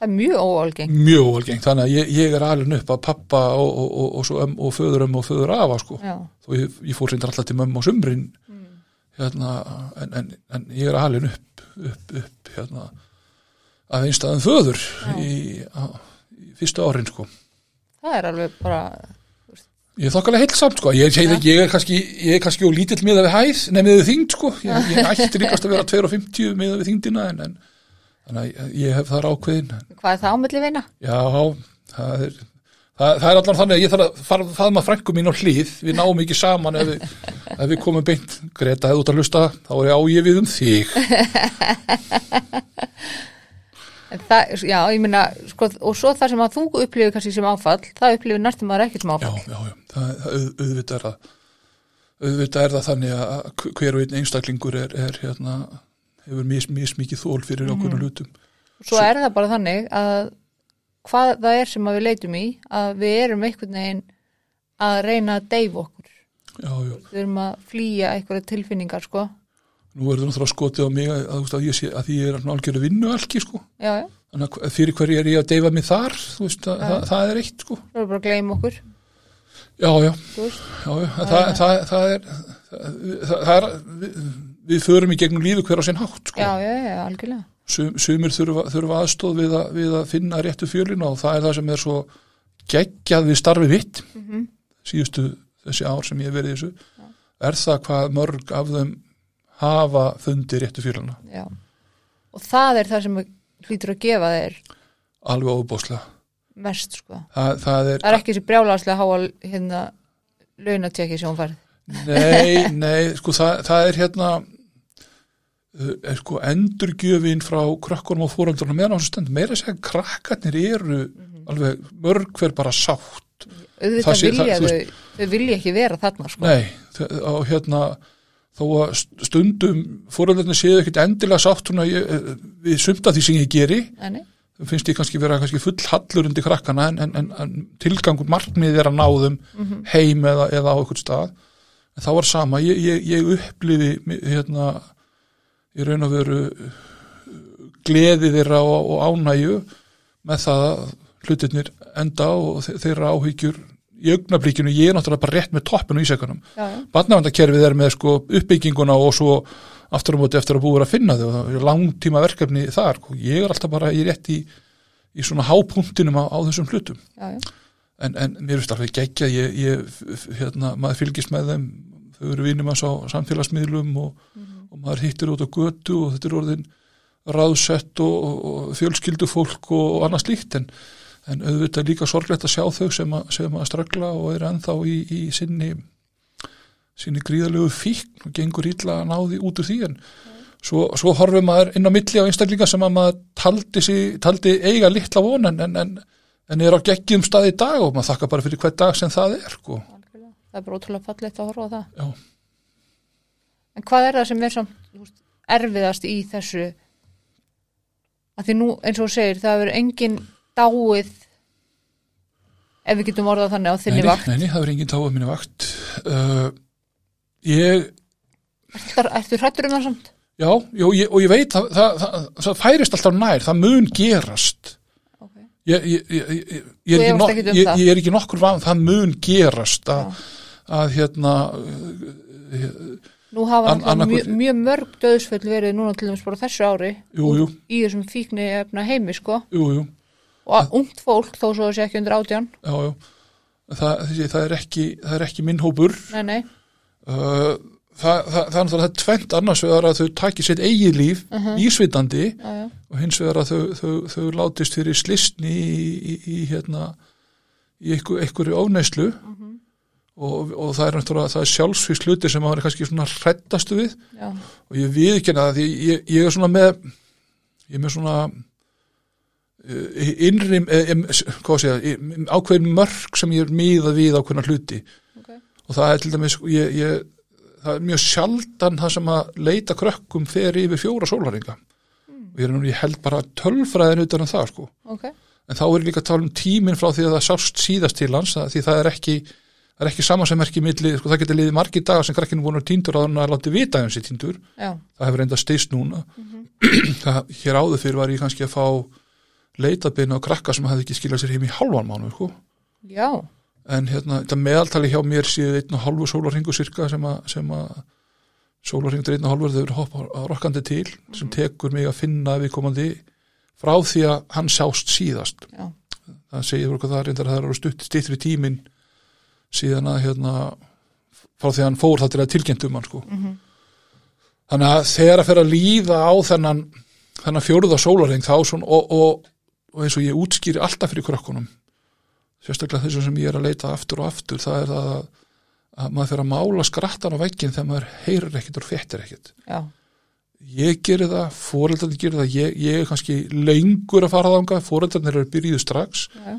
mjög óalgeng, mjög óalgengt, þannig að ég, ég er alveg upp að pappa og, og, og, og, öm, og föður og afa, sko. Þó ég, ég fór reyndar alltaf til mömmu á sumrin, hérna, en, en, en ég er alveg upp, upp, upp, hérna, af einstæðan föður í, á, í fyrstu árin, sko. það er alveg bara, Ég er þokkalega heilt samt, sko. Ég, ég, ég, er kannski, kannski lítill miða við hæð, nefnið við þyngd, sko. Ég, ég ætti líkast að vera 2,50 miða við þyngdina, en, en þannig að ég- hef þar ákveðin. hvað er það ámilli vina? Já, það er, það, það er allan þannig að ég þarf að fara það maður frængu mín á hlýð, við náum ekki saman ef við, ef við komum beint, Greta, hefðu út að hlusta, þá er ég á ég við um þig. Það, já, ég meina, sko, og svo það sem að þú upplifir kannski sem áfall, það upplifir næstum maður ekkert sem Já, áfall. já, já, það, það auð- auðvitað er það, auðvitað er það þannig að hver og einn einstaklingur er, er hérna, hefur mis mikið þól fyrir Mhm. okkur hlutum. Svo er það bara þannig að hvað það er sem við leitum í, að við erum einhvern veginn að reyna að deyfa okkur. Já, já. Við erum að flýja einhverja tilfinningar, sko. Nú er það náttúrulega skotið á mig að, að, að, ég sé, að ég er algjörðu vinnu alki, sko. Já, Þannig að fyrir hverju er ég að deyfa mig þar, veist, að, það, það er eitt, sko. við erum bara að gleyma okkur, Já, já, það, það, það, það er, það, það er, við, förum í gegnum lífi hver á sinn hátt, sko. Já, já, já, algjörlega. Sum, sumir þurfa, þurfa aðstóð við að, við að finna réttu fjölina og það er það sem er svo geggjað við starfi vitt Mhm. síðustu þessi ár sem ég hef verið í þessu er það hvað mörg af þeim hafa fundið réttu félagna já. Og það er það sem hlýtur að gefa þeir alveg óbúslega mest, sko. það, það er, Það er ekki þessi brjálagslega háa hérna launatekki sem hún færð. nei, nei sko það, það er hérna er sko endurgjöfin frá krökkunum og fóröldunum meðan á þessu stund meira segja krakkarnir eru alveg mörg hver bara sátt. Auðvitað Það sé- vilja það- þau, þau vilja ekki vera þarna, sko. Nei, og hérna þó að st- stundum fóröldunum séu ekkert endilega sátt ég, eh, við sumt af því sem ég geri nei. finnst ég kannski vera kannski full hallur undir krakkana en, en, en, en tilgangur markmið er að ná þeim heim eða, eða á einhvern stað. En það var sama, ég, ég, ég upplifi hérna í raun og veru gleði þeirra og, og ánægju með það að hlutirnir enda og þe- þeirra áhyggjur í augnablíkinu, ég er náttúrulega bara rétt með toppinu í já. barnavendakerfið er með sko uppbygginguna og svo aftur á móti eftir að búið að finna þau. Og það er langtíma verkefni þar og ég er alltaf bara í rétt í, í svona hápunktinum á, á þessum hlutum. Já, já. en, en mér finnst alveg geggja ég, ég, hérna, maður fylgist með þeim þau eru vinum að sá samfélagsmiðlum og, og maður hittir út á götu og þetta er orðin ráðsett og, og, fjölskyldu fólk og, annað slíkt. En, en auðvitað líka sorglegt að sjá þau sem að, sem að ströggla og er ennþá í, í sinni sinni gríðalegu fíkn og gengur illa að ná því út úr því. En svo, svo horfum maður inn á milli á einstaklinga sem að maður taldi, sig, taldi eiga litla von en, en, en, en er á geggjum stað í dag og maður þakka bara fyrir hver dag sem það er sko. Það er bara ótrúlega fallegt að horfa á það. Já. En hvað er það sem er samt veist, erfiðast í þessu að því nú eins og segir það verður engin dáið ef við getum orðað þannig á þinni Nei, vakt. nei, nei, það verður enginn táið minni vakt uh, ég Ertu, hrættur um það samt? já, já ég, og ég veit það, það, það, það færist alltaf nær, það mun gerast ég, ég, ég, ég, ég, Þú er, ekki nokkur van, það mun gerast að, að hérna Nú hafa An- mjög, mjög mörg döðsföll verið núna til dæmis bara þessu ári jú, jú, í þessum fíkni efna heimi sko. Jú, jú. Og ungt fólk þó svo sé ekki undir átján. Já, já. Það, þessi, það, er ekki, það er ekki minn hópur. Nei, nei, uh, það, það, það er náttúrulega tvent annars vegar að þau taki sitt eigið líf ísvitandi já, já, og hins vegar að þau, þau, þau látist fyrir slistni í, í, í hérna í einhver, einhverju óneislu og, og það er náttúrulega það er sjálfsvíks hluti sem maður er kannski svona hrættastu við. Já, og ég við ekki það því ég, ég er svona með ég er með svona eh, em, s- hvað segja, ég- ákveðin mörg sem ég er miðað við ákveðina hluti. Ok. Og það er til dæmis ég, ég, það er mjög sjaldan það sem að leita krökkum fer yfir fjóra sólaringa og ég er nú ég held bara tölfræðin utan um það sko. Ok, en þá er líka að tala um tíminn frá því að það sást síðast til hans því það er ekki það er ekki sama sem merki milli, sko það getur liðið margir dagar sem krakkinu að tíndur að hann að láti vita hans í tíndur, já, það hefur reynda stýst núna. Það, hér áður fyrir var ég kannski að fá leitabinn á krakka sem hefði ekki skilað sér heim í hálfan mánu sko. en hérna, þetta meðaltali hjá mér séu einn og hálfu sólarhingu cirka sem að, sólarhingur einn og hálfur þau eru hoppa á rokkandi til sem tekur mig að finna viðkomandi frá því að hann sást síðast. Já, það segir okkur það reyndar að það eru stutt stýttri tíminn síðan að hérna frá því að hann fór það til að tilkynnt um hann sko. þannig að þegar að fer að líða á þennan þennan fjóruða sólarheng þá svona, og, og, og eins og ég útskýri alltaf fyrir krökkunum sérstaklega þessum sem ég er að leita aftur og aftur það er það að, að maður fer að mála skrattan á veggin þegar maður heyrir ekkert og fettir ekkert. Já, ég gerir það, fóreldarnir gerir það ég, ég er kannski lengur að fara þangað fóreldarnir eru byrjuðu strax. Já,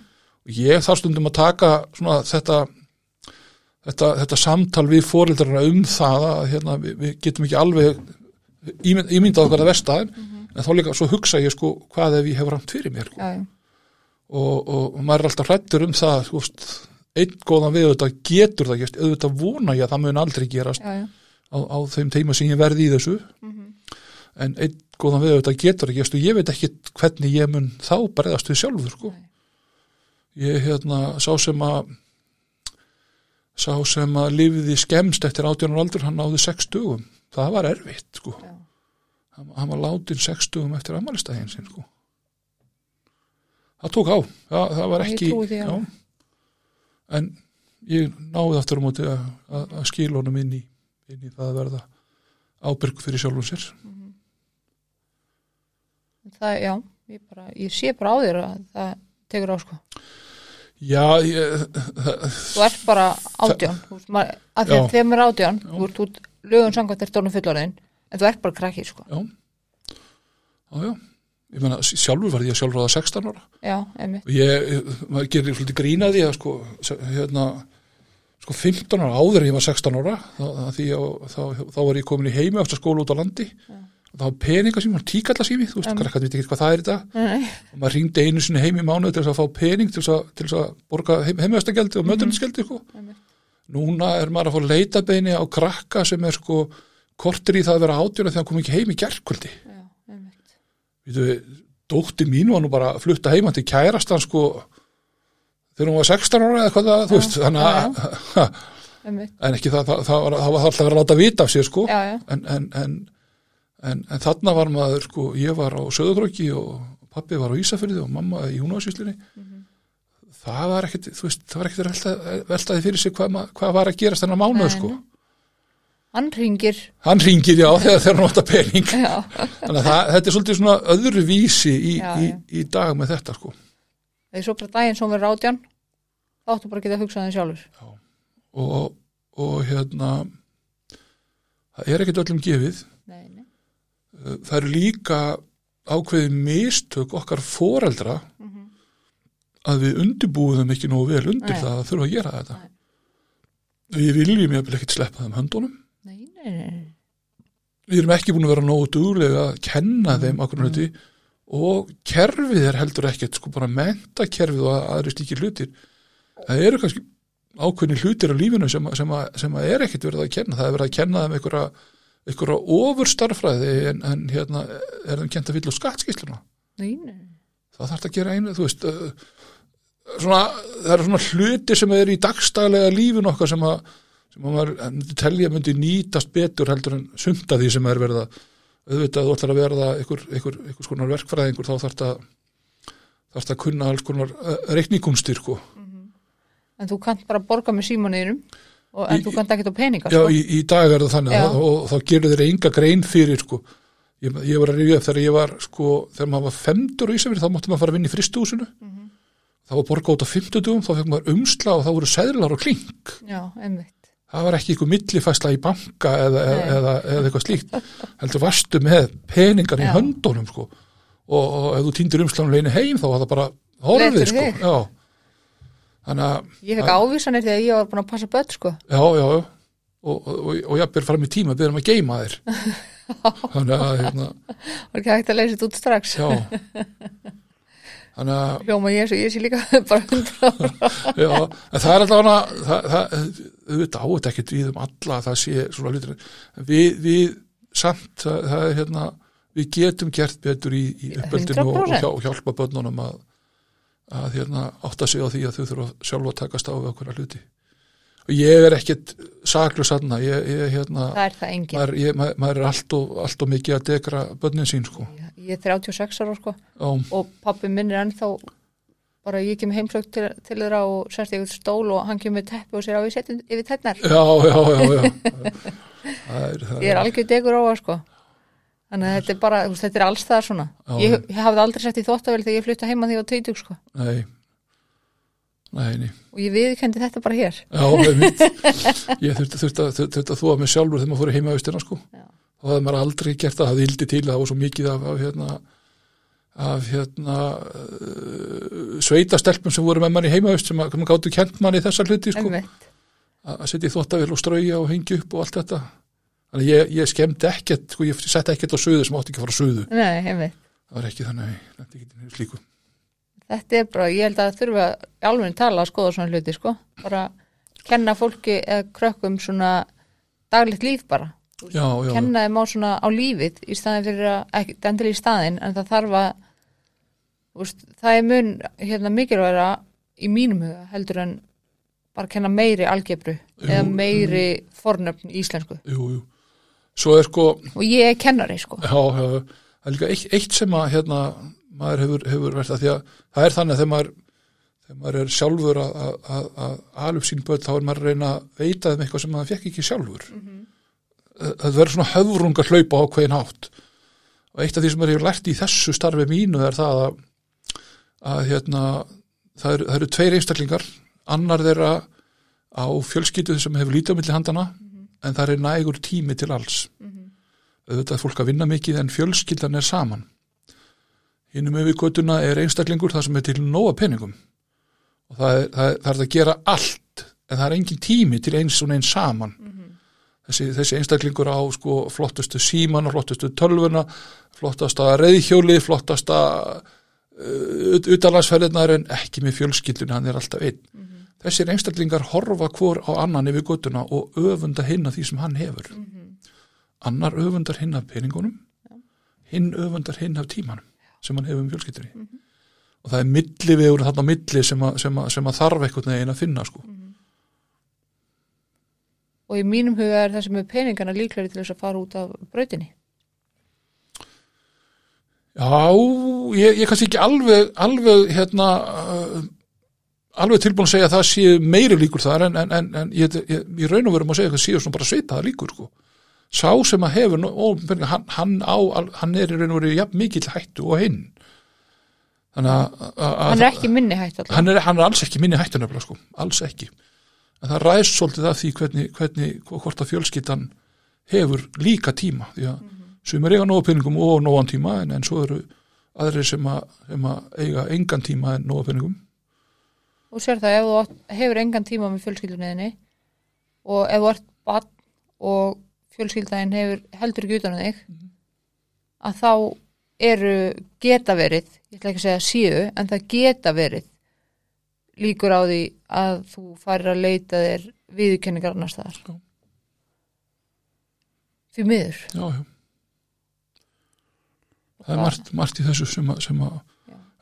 ég þarf stundum að taka svona þetta þetta, þetta samtal við fóreldarna um það að hérna, við, við getum ekki alveg ímynd, ímyndað okkar að verstaðin en þá líka svo hugsa ég sko hvað ef ég hefur ramt fyrir mér sko. og, og, maður er alltaf hrættur um það sko, einn góðan við auðvitað getur það gest, auðvitað vona ég að það mun aldrei gerast já, já, á, á þeim teima sem ég verði í þessu. En einn góðan við auðvitað getur það gest og ég veit ekki hvernig ég mun þá bregðast við sjálfur sko. ég hérna sá sem að sá sem að lifiði skemst eftir 18 aldur, hann náði 6 dögum. Það var erfitt sko. Já. hann, hann var látin 6 dögum eftir ammælistæðin sinn sko. það tók á. Það, það var Ég ekki því já, en ég náði aftur á móti að, að, að skila honum inn í, inn í það að verða ábyrg fyrir sjálfum sér. Það, já, ég, bara, ég sé bara á þér að það tekur á sko Já, ég, þú ert bara átján af því Já. að þegar maður er átján Já. þú ert út lögun samkvæmt er stórnum fullorðin en þú ert bara krakki sko. Já. Já, já, ég meina sjálfur var ég það 16 ára. Já, einmitt, og ég, maður gerir svolítið grínaði að sko, hérna sko 15 ára áður en ég var 16 ára þá, þá, þá, þá var ég komin í heimi eftir skóla út á landi. Og var peninga sími, tíkalla sími þú veist, Um. krakkar veit ekki hvað það er dag. Nei, og maður ringdi einu sinni heim í mánuð til að fá pening til þess að, til þess að borga heim, heimvæstagjaldi og mötunarskjaldi sko. einmitt. núna er maður að fá leitabeini á krakka sem er sko kortir í það að vera átjóna þegar hann kom ekki heim í Vítu, dótti mín var nú bara flutta heima til kærastan sko þegar hún var 16 ára eða hvað það, þú veist, þannig að en ekki það, það, það, það var alltaf að vera láta vita af sér sko. Já, já, en, en, en, en, en þarna var maður sko, ég var á Söðukröki og pappi var á Ísafyrði og mamma í Húnavarsýslinni það var ekkit, þú veist, það var ekkit velta, veltaði fyrir sig hvað, hvað var að gerast þennan mánuð sko. hann ringir hann ringir já þegar hann átta pening. Já, þannig að það, þetta er svolítið svona öðru vísi í, Já, í, já. í dag með þetta sko. Þegar svo bara daginn sem verður átján. Þá áttu bara að geta að hugsa það sjálfur og, og hérna það er ekkit öllum gefið það eru líka ákveðið mistök okkar foreldra að við undirbúðum ekki nógu vel undir Nei. það að þurfa að gera þetta. Nei. við viljum jafnvel ekkit sleppa þeim höndunum. Nei, nei, nei, nei. við erum ekki búin að vera nógu duglega að kenna þeim okkur hluti og kerfið er heldur ekkert sko bara mentakerfið og aðri slíkir hlutir. Það eru kannski ákveðni hlutir á lífinu sem, sem, að, sem að er ekkert verið að kenna. Það er verið að kenna þeim einhverja, einhverja ofurstarfræði en, en hérna er þeim kent að nei, nei. það þarf að gera einu, þú veist uh, svona, það eru svona hluti sem er í dagstælega lífin okkar sem að, sem að maður myndi telja myndi nýtast betur heldur en sumta því sem er verið að auðvitað þú ætlar að verða einhver, einhver, einhver skonar verkfræðingur þá þarf það þarf það að kunna alls konar uh, reikningumstir sko. en þú kannt bara borga með símoniðinum og, en Í- þú kannt ekki á peninga Já, sko. í, í dag er það þannig Já. og, þá gerur þeir enga grein fyrir sko. ég, ég var að rifja þegar ég var sko, þegar maður var femdur í Ísafjörð þá mátti maður fara að vinna í fristúsinu Mhm. þá var borga út á 50 dugum þá fekk maður umsla og þá voru seðlar og klink já, einmitt það var ekki ykkur millifæsla í banka eða, eða, eða, eða eitthvað slíkt heldur varstu með peningar í Já. höndunum sko. og, og ef þú týndir umslanum leini heim þá var það bara horfið sko. fyrir þig. já. þannig að ég fekk ávísanir þegar ég var búin að passa börn sko. já, já, já og, og, og, og ég ber fram í tíma byrðum að geima þér þannig að hérna, var ekki hægt að leysa þetta út strax já þannig að hljóma ég svo ég sé líka bara hundra Já, en það er alltaf hana, það, það, auðvitað átt ekkert við um alla að það sé svona hlutir. Við, við samt, það, það er hérna, við getum gert betur í, í uppeldinu og, og 100%. hjá, og hjálpa börnunum að, að hérna, átta sig á því að þau þurfa sjálfa að takast á við okkur að hluti. Og ég er ekkert saklu sanna, ég, ég, hérna, það er það engin maður, ég, maður, maður er allt og, allt og mikið að degra börnin sín, sko. ég er 36 ára sko, Já, og pappi minn er ennþá bara ég kem heimsögt til, til þeirra og sérst ég út stól og hann kemur með teppi og sér á yfir tennar já, já, já, já. Það er, það ég er. algjör degur á það sko þannig að þetta er bara, veist, þetta er alls það svona Já, ég, ég hafði aldrei sett í þóttavel þegar ég flytta heima því ég var 20 sko Nei, nei, nei. og ég viðkendi þetta bara hér Já, einmitt. ég þurfti, þurfti, að- þurfti að þúa mig sjálfur þegar maður fór heima austina sko. Já. og það hefði maður aldrei gert það, það hefði ildi til það var svo mikið af, af hérna af hérna uh, sveitastelpum sem voru með manni heima aust sem að sem gáttu kent manni þessar hluti sko, að að setja í þóttavél og strauja og hengja upp og allt þetta þannig að ég, ég skemmdi ekkert sko, ég sett ekkert á suðu sem átti ekki að fara á suðu. Nei, einmitt. það var ekki þannig, þetta ekki í slíku. Þetta er bara, ég held að þurfa í alveg tala að skoða svona hluti sko. Bara kenna fólki eða krökkum svona daglegt líf bara. Já, já, kenna þeim á svona á lífið í staðin fyrir að, ekki endilega í staðin en það þarf að úst, það er mun hérna mikilvægra í mínum huga heldur en bara kenna meiri algebru eða Jú, meiri fornöfn í íslensku. Jú, jú svo er sko og ég er kennari sko. Já, já, það er líka eitt, eitt sem að hérna, maður hefur, hefur verið að því að það er þannig að þegar maður, þegar maður er sjálfur að, að, að, alveg sín börn þá er maður að reyna að veita þeim eitthvað sem maður fekk ekki sjálfur. Það verður svona höfrunga hlaupa á hverjum hátt. Og eitt af því sem maður hefur lært í þessu starfi mínu er það að, að hérna, það, eru, það eru tveir einstaklingar. Annar þeirra á fjölskyldu sem hefur lítið á milli handana en það er nægur tími til alls. Auðvitað er fólk að vinna mikið en fjölskyldan er saman. Hinnum yfir göttuna er einstaklingur það sem er til nóga peningum. Og það er, það er, það er að gera allt en það er engin tími til eins og eins saman. Þessi, þessi einstaklingur á sko flottustu síman og flottustu tölvuna flottasta reyðhjóli flottasta uh, utanlandsferðinar en ekki með fjölskyldun hann er alltaf einn þessir einstaklingar horfa hvor á annan yfir göttuna og öfunda hinn að því sem hann hefur. Annar öfundar hinn af peningunum hinn öfundar hinn af tímanum sem hann hefur um fjölskyldunni. Og það er milli við þarna á milli sem að, sem að, sem að þarf eitthvað neginn að finna sko. og í mínum huga er það sem er peningana líklega til þess að fara út af brautinni. Já, ég, ég kannski ekki alveg, alveg hérna alveg tilbúin að segja að það sé meiri líkur þar en, en, en, en ég, ég, ég raun og verum að segja að það séu svona bara svipaða líkur sko. Sá sem að hefur, hann, hann, á, hann er í raun og veru jafn mikill hættu og hinn. Þannig að... hann er ekki minni hætt alltaf Hann er, hann er alls ekki minni hættu nefnilega sko, alls ekki. En það ræðst svolítið af því hvernig, hvernig hvort að fjölskyttan hefur líka tíma því að sem er eiga nóga peningum og nógan tíma en, en svo eru aðrir sem að, sem að eiga engan tíma en nóga peningum og sér það ef þú hefur engan tíma með fjölskyldunniðinni og ef þú ert barn og fjölskyldaðin hefur heldur ekki utan á þig að þá eru geta verið, ég ætla ekki að segja síu en það geta verið líkur á því að þú farir að leita þér viðurkenningar annars staðar Já. því miður já, já. það er margt, margt í þessu sem að, sem að.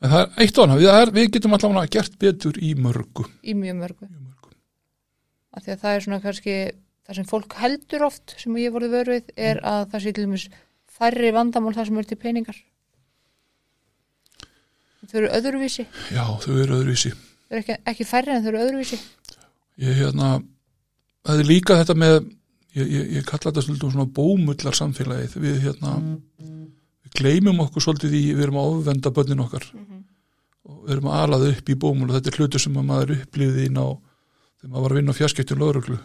En það er eitt og annað, við, það við getum allavega gert betur í mörgu, í mjög mörgu. Í mörgu. því að það er svona kannski það sem fólk heldur oft sem ég voru vöruð er að það sé til dæmis færri vandamál þar sem eru til peningar. Þau eru öðruvísi. Já, þau eru öðruvísi. Þau eru ekki, ekki færri en þau eru öðruvísi. Ég hérna það er líka þetta með ég, ég, ég kalla þetta svolítið svona bómullar samfélagið við hérna við gleymum okkur svolítið í við erum að ofvenda börnin okkar og við erum að alaða upp í bómul og þetta er hlutur sem að maður upplifði inn á þegar maður var að vinna á fjarskiptjum lögreglu.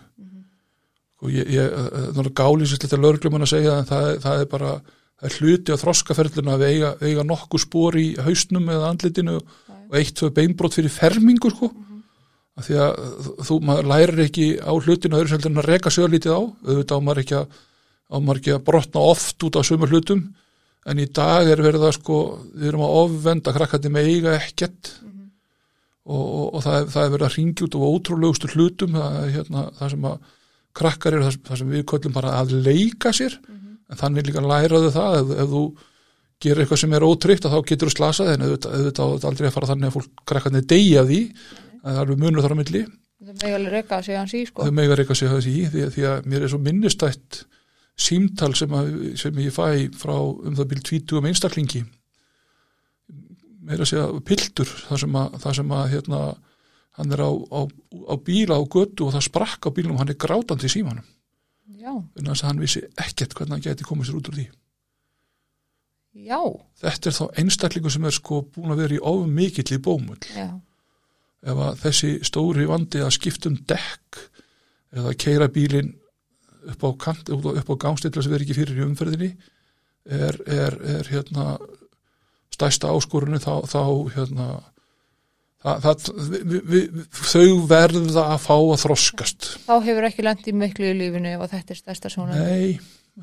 Og ég, ég það er gálísist þetta lögreglum að segja en það, það er bara það er hluti á þroskaferlinu að eiga, eiga nokkuð spór í hausnum eða andlitinu og eitt beinbrot fyrir fermingu sko. Af því að þú, maður lærir ekki á hlutinu öðru seldur en að reka sig lítið á. Auðvitað á maður ekki að, að brotna oft út á sömu hlutum en í dag er verið að sko við erum að ofvenda krakkandi með eiga ekkert og, og, og það, er, það er verið að ringja út á ótrúlegustu hlutum. Það, hérna, það sem að krakkar eru það, það sem við köllum bara að leika sér. En þannig líka læraðu það. Ef, ef þú gerir eitthvað sem er ótryggt þá getur þú slasað en auðvitað, á þetta aldrei að fara þannig að fólk krakkandi deyja því. Það er alveg munur þar á milli. Það megi alveg reyka segja hans í sko. Þau megar eitthvað segja þessi í því, því að mér er svo minnistætt símtal sem, að, sem ég fæ frá um það bíl 20 um einstaklingi. Meira að segja piltur þar sem að, þar sem að hérna, hann er á, á, á bíla á götu og það sprakk á bílnum og hann er grátandi í símanum. En þess að hann vissi ekkert hvernig hann geti komið sér út úr því. Já, þetta er þá einstaklingu sem er sko búin að vera í of mikill í bómull. Já. Ef að þessi stóri vandi að skipta um dekk eða keira bílin upp á, kant, upp á, gangstilla sem verður ekki fyrir í umferðinni er, er, er hérna stærsta áskorunni þá, þá hérna það, það, vi, vi, þau verða að fá að þroskast. Þá hefur ekki í miklu í lífinu að þetta er stærsta svona. Nei,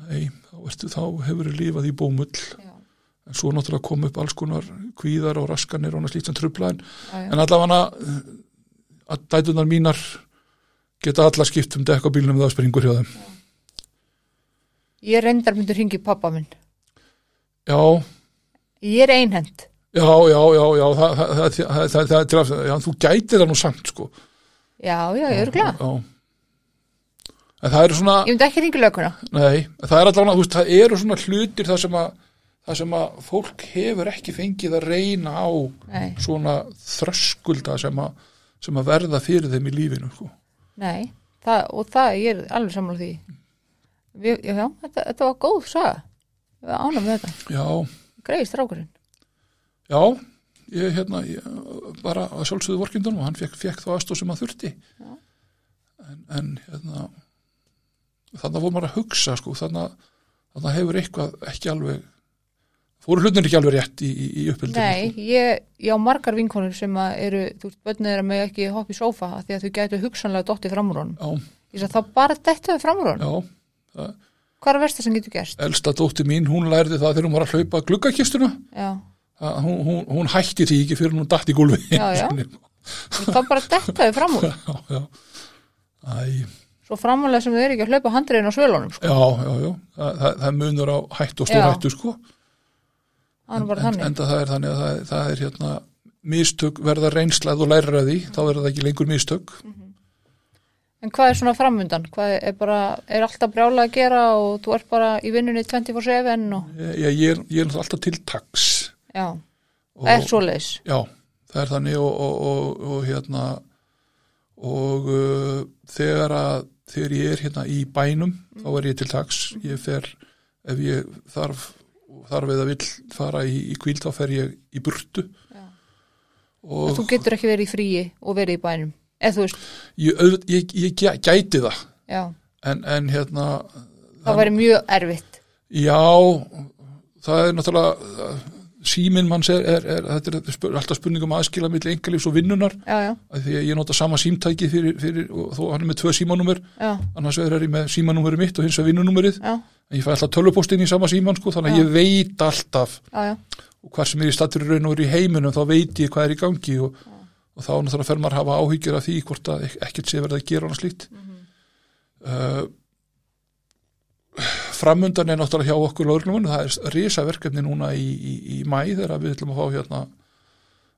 nei þá, ertu, þá hefur þau lifað í bómull. Já, en svo náttúrulega kom upp alls konar kvíðar og raskanir og annað slíkt sem trubla en, en allavega að dætunar mínar geta alla skipt um dekk á bílnum það springur hjá þeim. Ég reyndar myndur hringi pappa minn. Já, ég er einhend já, já, já, já það, er til að já, þú gætir það nú samt sko. Já, já, ég er glæð en það eru svona ég myndi ekki hringi löguna. Nei, það er allavega, þú veist, það eru svona hlutir það sem að það sem að fólk hefur ekki fengið að reyna á nei, svona þröskulda sem að, sem að verða fyrir þeim í lífinu sko. Nei það, og það, ég er alveg sammála því. Við, já, þetta, þetta var góð saga. Við ánum með þetta, já, greið strákurinn. Já ég hérna ég, bara að sjálfsögðu vorkindunum og hann fekk, fekk þá aðstóð sem að þurfti. En, en hérna þannig voru maður að hugsa sko, þannig að hefur eitthvað ekki alveg fóru hlutin ekki alveg rétt í, í, í uppbyldinu Nei, ég, ég á margar vinkonur sem eru, þú veist, börnið er að með ekki hoppa í sófa því að þau gætu hugsanlega dottið fram úr honum. sko. Ég sagði þá bara dettuðu fram úr honum. já, Hvað er versta sem getur gerst? elsta dótti mín, hún lærði það þegar hún var að hlaupa gluggakistuna, Já, hún, hún, hún hætti því ekki fyrir hún datt í gólfi Já, já. þá bara dettuðu fram úr. já, já. Æ, Svo framúlega sem þau eru ekki að hlaupa handriðin á svölunum, sko. já, já, já. Það, það, það Já. Það en, en það er þannig að það, það er hérna mistök verða reynslað og læra því þá verða það ekki lengur mistök En hvað er svona framundan? Hvað er bara, er alltaf brjála að gera og þú ert bara í vinnunni 24-7 og, ég, ég, ég er, alltaf til taks já, og, er svoleiðis. já, það er þannig og, og, og, og hérna og uh, þegar að þegar ég er hérna í bænum þá er ég til taks ég fer, ef ég þarf þarf eða vill fara í, í kvíld þá fer ég í burtu Já. og Þú getur ekki verið í fríi og verið í bænum. Ég, ég, ég gæ- gæti það en, en hérna það væri mjög erfitt. já það er náttúrulega síminn manns er, er, er, þetta er alltaf spurning um aðskila milli engalífs og vinnunar Já, já, því að ég nota sama símtæki fyrir, fyrir og þó hann er með tvö símanúmer. Annars er ég með símanúmerið mitt og hins vegar vinnunúmerið. Ég fæ alltaf tölvupóstinn í sama síman sko þannig að ég veit alltaf og hvar sem er í stattur í raun og er í heiminum þá veit ég hvað er í gangi og, og þá náttúrulega fer maður að hafa áhyggjur af því hvort að ek- ekkert sé verið að gera hana slíkt. Uh, framundan er náttúrulega hjá okkur lögreglum það er risa verkefni núna í, í, í mæ þegar við ætlum að fá hérna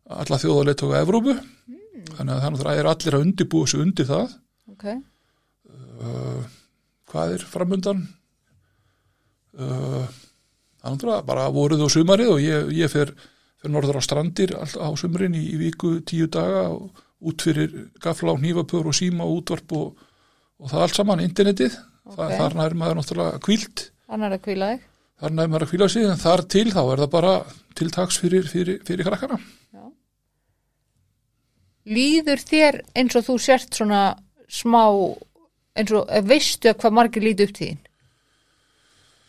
alla þjóðarleitt og Evrópu. Þannig að það er allir að undirbúa sig undir það. Ok, uh, hvað er framundan? Uh, er náttúrulega bara voruð og sumarið og ég, ég fer, fer norður á strandir á sumrin í, í viku tíu daga og út fyrir gafla á hnífapör og síma og útvarp og, og það allt saman, internetið Ok. það, þar nær maður náttúrulega kvíld hann er að kvíla þig. Þar nær maður að kvíla sig en þar til þá er það bara tiltaks fyrir, fyrir, fyrir krakkana. Líður þér eins og þú sért svona smá eins og eh, veistu hvað margir líti upp þín?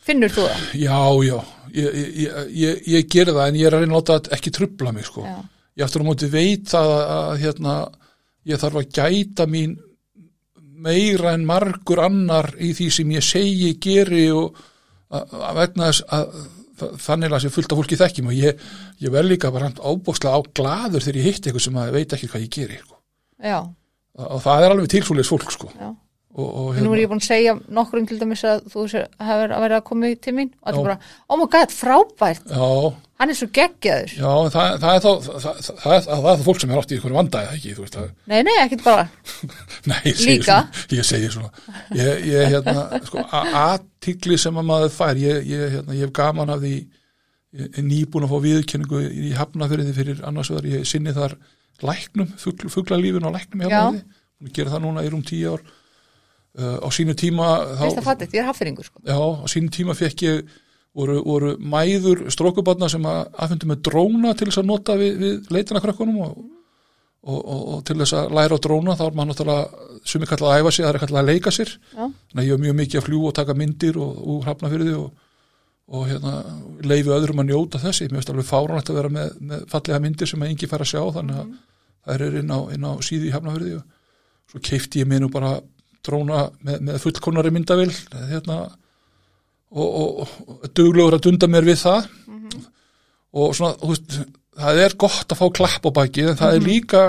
Finnur þú það? já, já, ég, ég, ég, ég, ég geri það en ég er að reyna að láta þetta ekki trubla mig sko. Já, ég aftur á móti veit að, að hérna, ég þarf að gæta mín meira en margur annar í því sem ég segi, geri og að, vegna þess að þa- þannig að sé fullt af fólki þekkjum og ég, ég vel líka bara ábókslega á glaður þegar ég hitt eitthvað sem að veit ekki hvað ég geri sko. já, og, það er alveg tilsúleis fólk sko. já og, og, Nú er ég búin að segja nokkrum til dæmis að þú hefur að vera að koma til mín og allir Já. bara, oh my god, frábært já, hann er svo geggjaður. Já en það, það er þá það, það, það, það, er það fólk sem er átt í ykkur vandaði ekki, þú veist það nei, nei, ekkert bara. Nei, ég segi Líka? svona, ég segi svona. Ég, ég hérna, sko, aðtikli sem að maður fær ég, ég, hérna, ég hef gaman af því ég er nýbúin að fá viðurkenningu í hafnafyrði fyrir annars vegar, ég sinni þar læknum, fugl, fuglalífin og læknum í hafnafyrði, og gera það núna í rúm tíu ár. Uh, á sínu tíma veist það fattigt, ég er haffyringur sko. já, á sínu tíma fekk ég voru, voru mæður strókubarna sem að aðfundu með dróna til þess að nota við, við leitinakrakkunum og, og, og, og til þess að læra á dróna þá er maður náttúrulega sumi kallað að æfa sig, það er kallað að leika sér. Já. þannig að ég hef mjög mikið að fljú og taka myndir og, og hrafna fyrir því og, og hérna, leifi öðrum að njóta þessi mér finnst alveg fáránlegt að vera með, með fallega myndir sem að engi fær að sjá þannig að það er inn á, inn á síðu í hafnafyrði og svo keifti ég mér nú bara dróna með, með fullkonari myndavill hérna og, og, duglegur að dunda mér við það. Og svona, þú veist, það er gott að fá klapp á baki en það er líka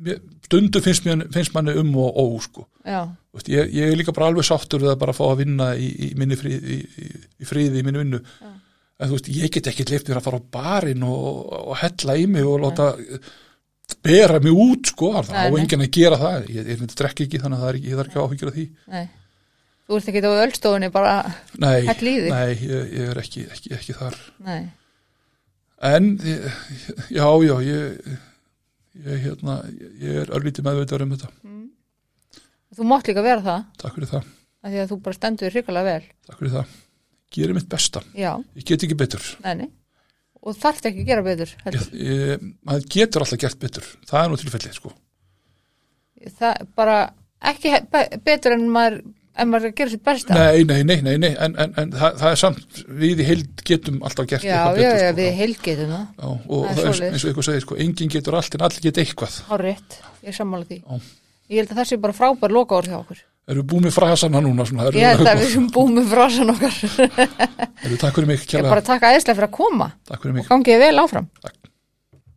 mér- stundum finnst, mér, finnst manni um og ó sko. já, veist, ég, ég er líka bara alveg sáttur við að bara fá að vinna í, í minni fríði í, í, fríði í minni vinnu. En þú veist, ég get ekki leift mér að fara á barinn og, og hella í mig og láta bera mig út sko, það Nei, á nei. enginn að gera það. Ég, ég, ég drekki ekki þannig að það er ekki, ekki áhyggjur af því. Nei þú ert ekki á öllstofunni bara, nei, í þig. nei ég, ég er ekki, ekki, ekki þar. Nei, en ég, já, já ég, ég, hérna, ég er örlítið meðveitar um þetta. Þú mátt líka vera það. Takk fyrir það, því að þú bara stendur hrikalega vel. Takk fyrir það. Gerir mitt besta, já, ég get ekki betur. Nei, nei. Og þarft ekki að gera betur maður getur alltaf gert betur. Það er nú tilfellið, sko. Það bara ekki betur en maður en maður er að gera sér besta nei, nei, nei, nei, nei en, en, en það, það er samt, við í heild getum alltaf gert já, eitthvað já, betur já, sko. við heilgetum það Já, og Það er er svoleiðis. eins og eitthvað segir sko, enginn getur allt en allir geta eitthvað Hárétt, ég er sammála því. Já. Ég held að það sé bara frábær loka hjá okkur. erum við búið með frasana núna svona, erum Ég held að við, sem búum með frásan okkar. erum við takk fyrir mig Ég kjærlega, bara taka æðislega fyrir að koma takk fyrir mig og gangið vel áfram. takk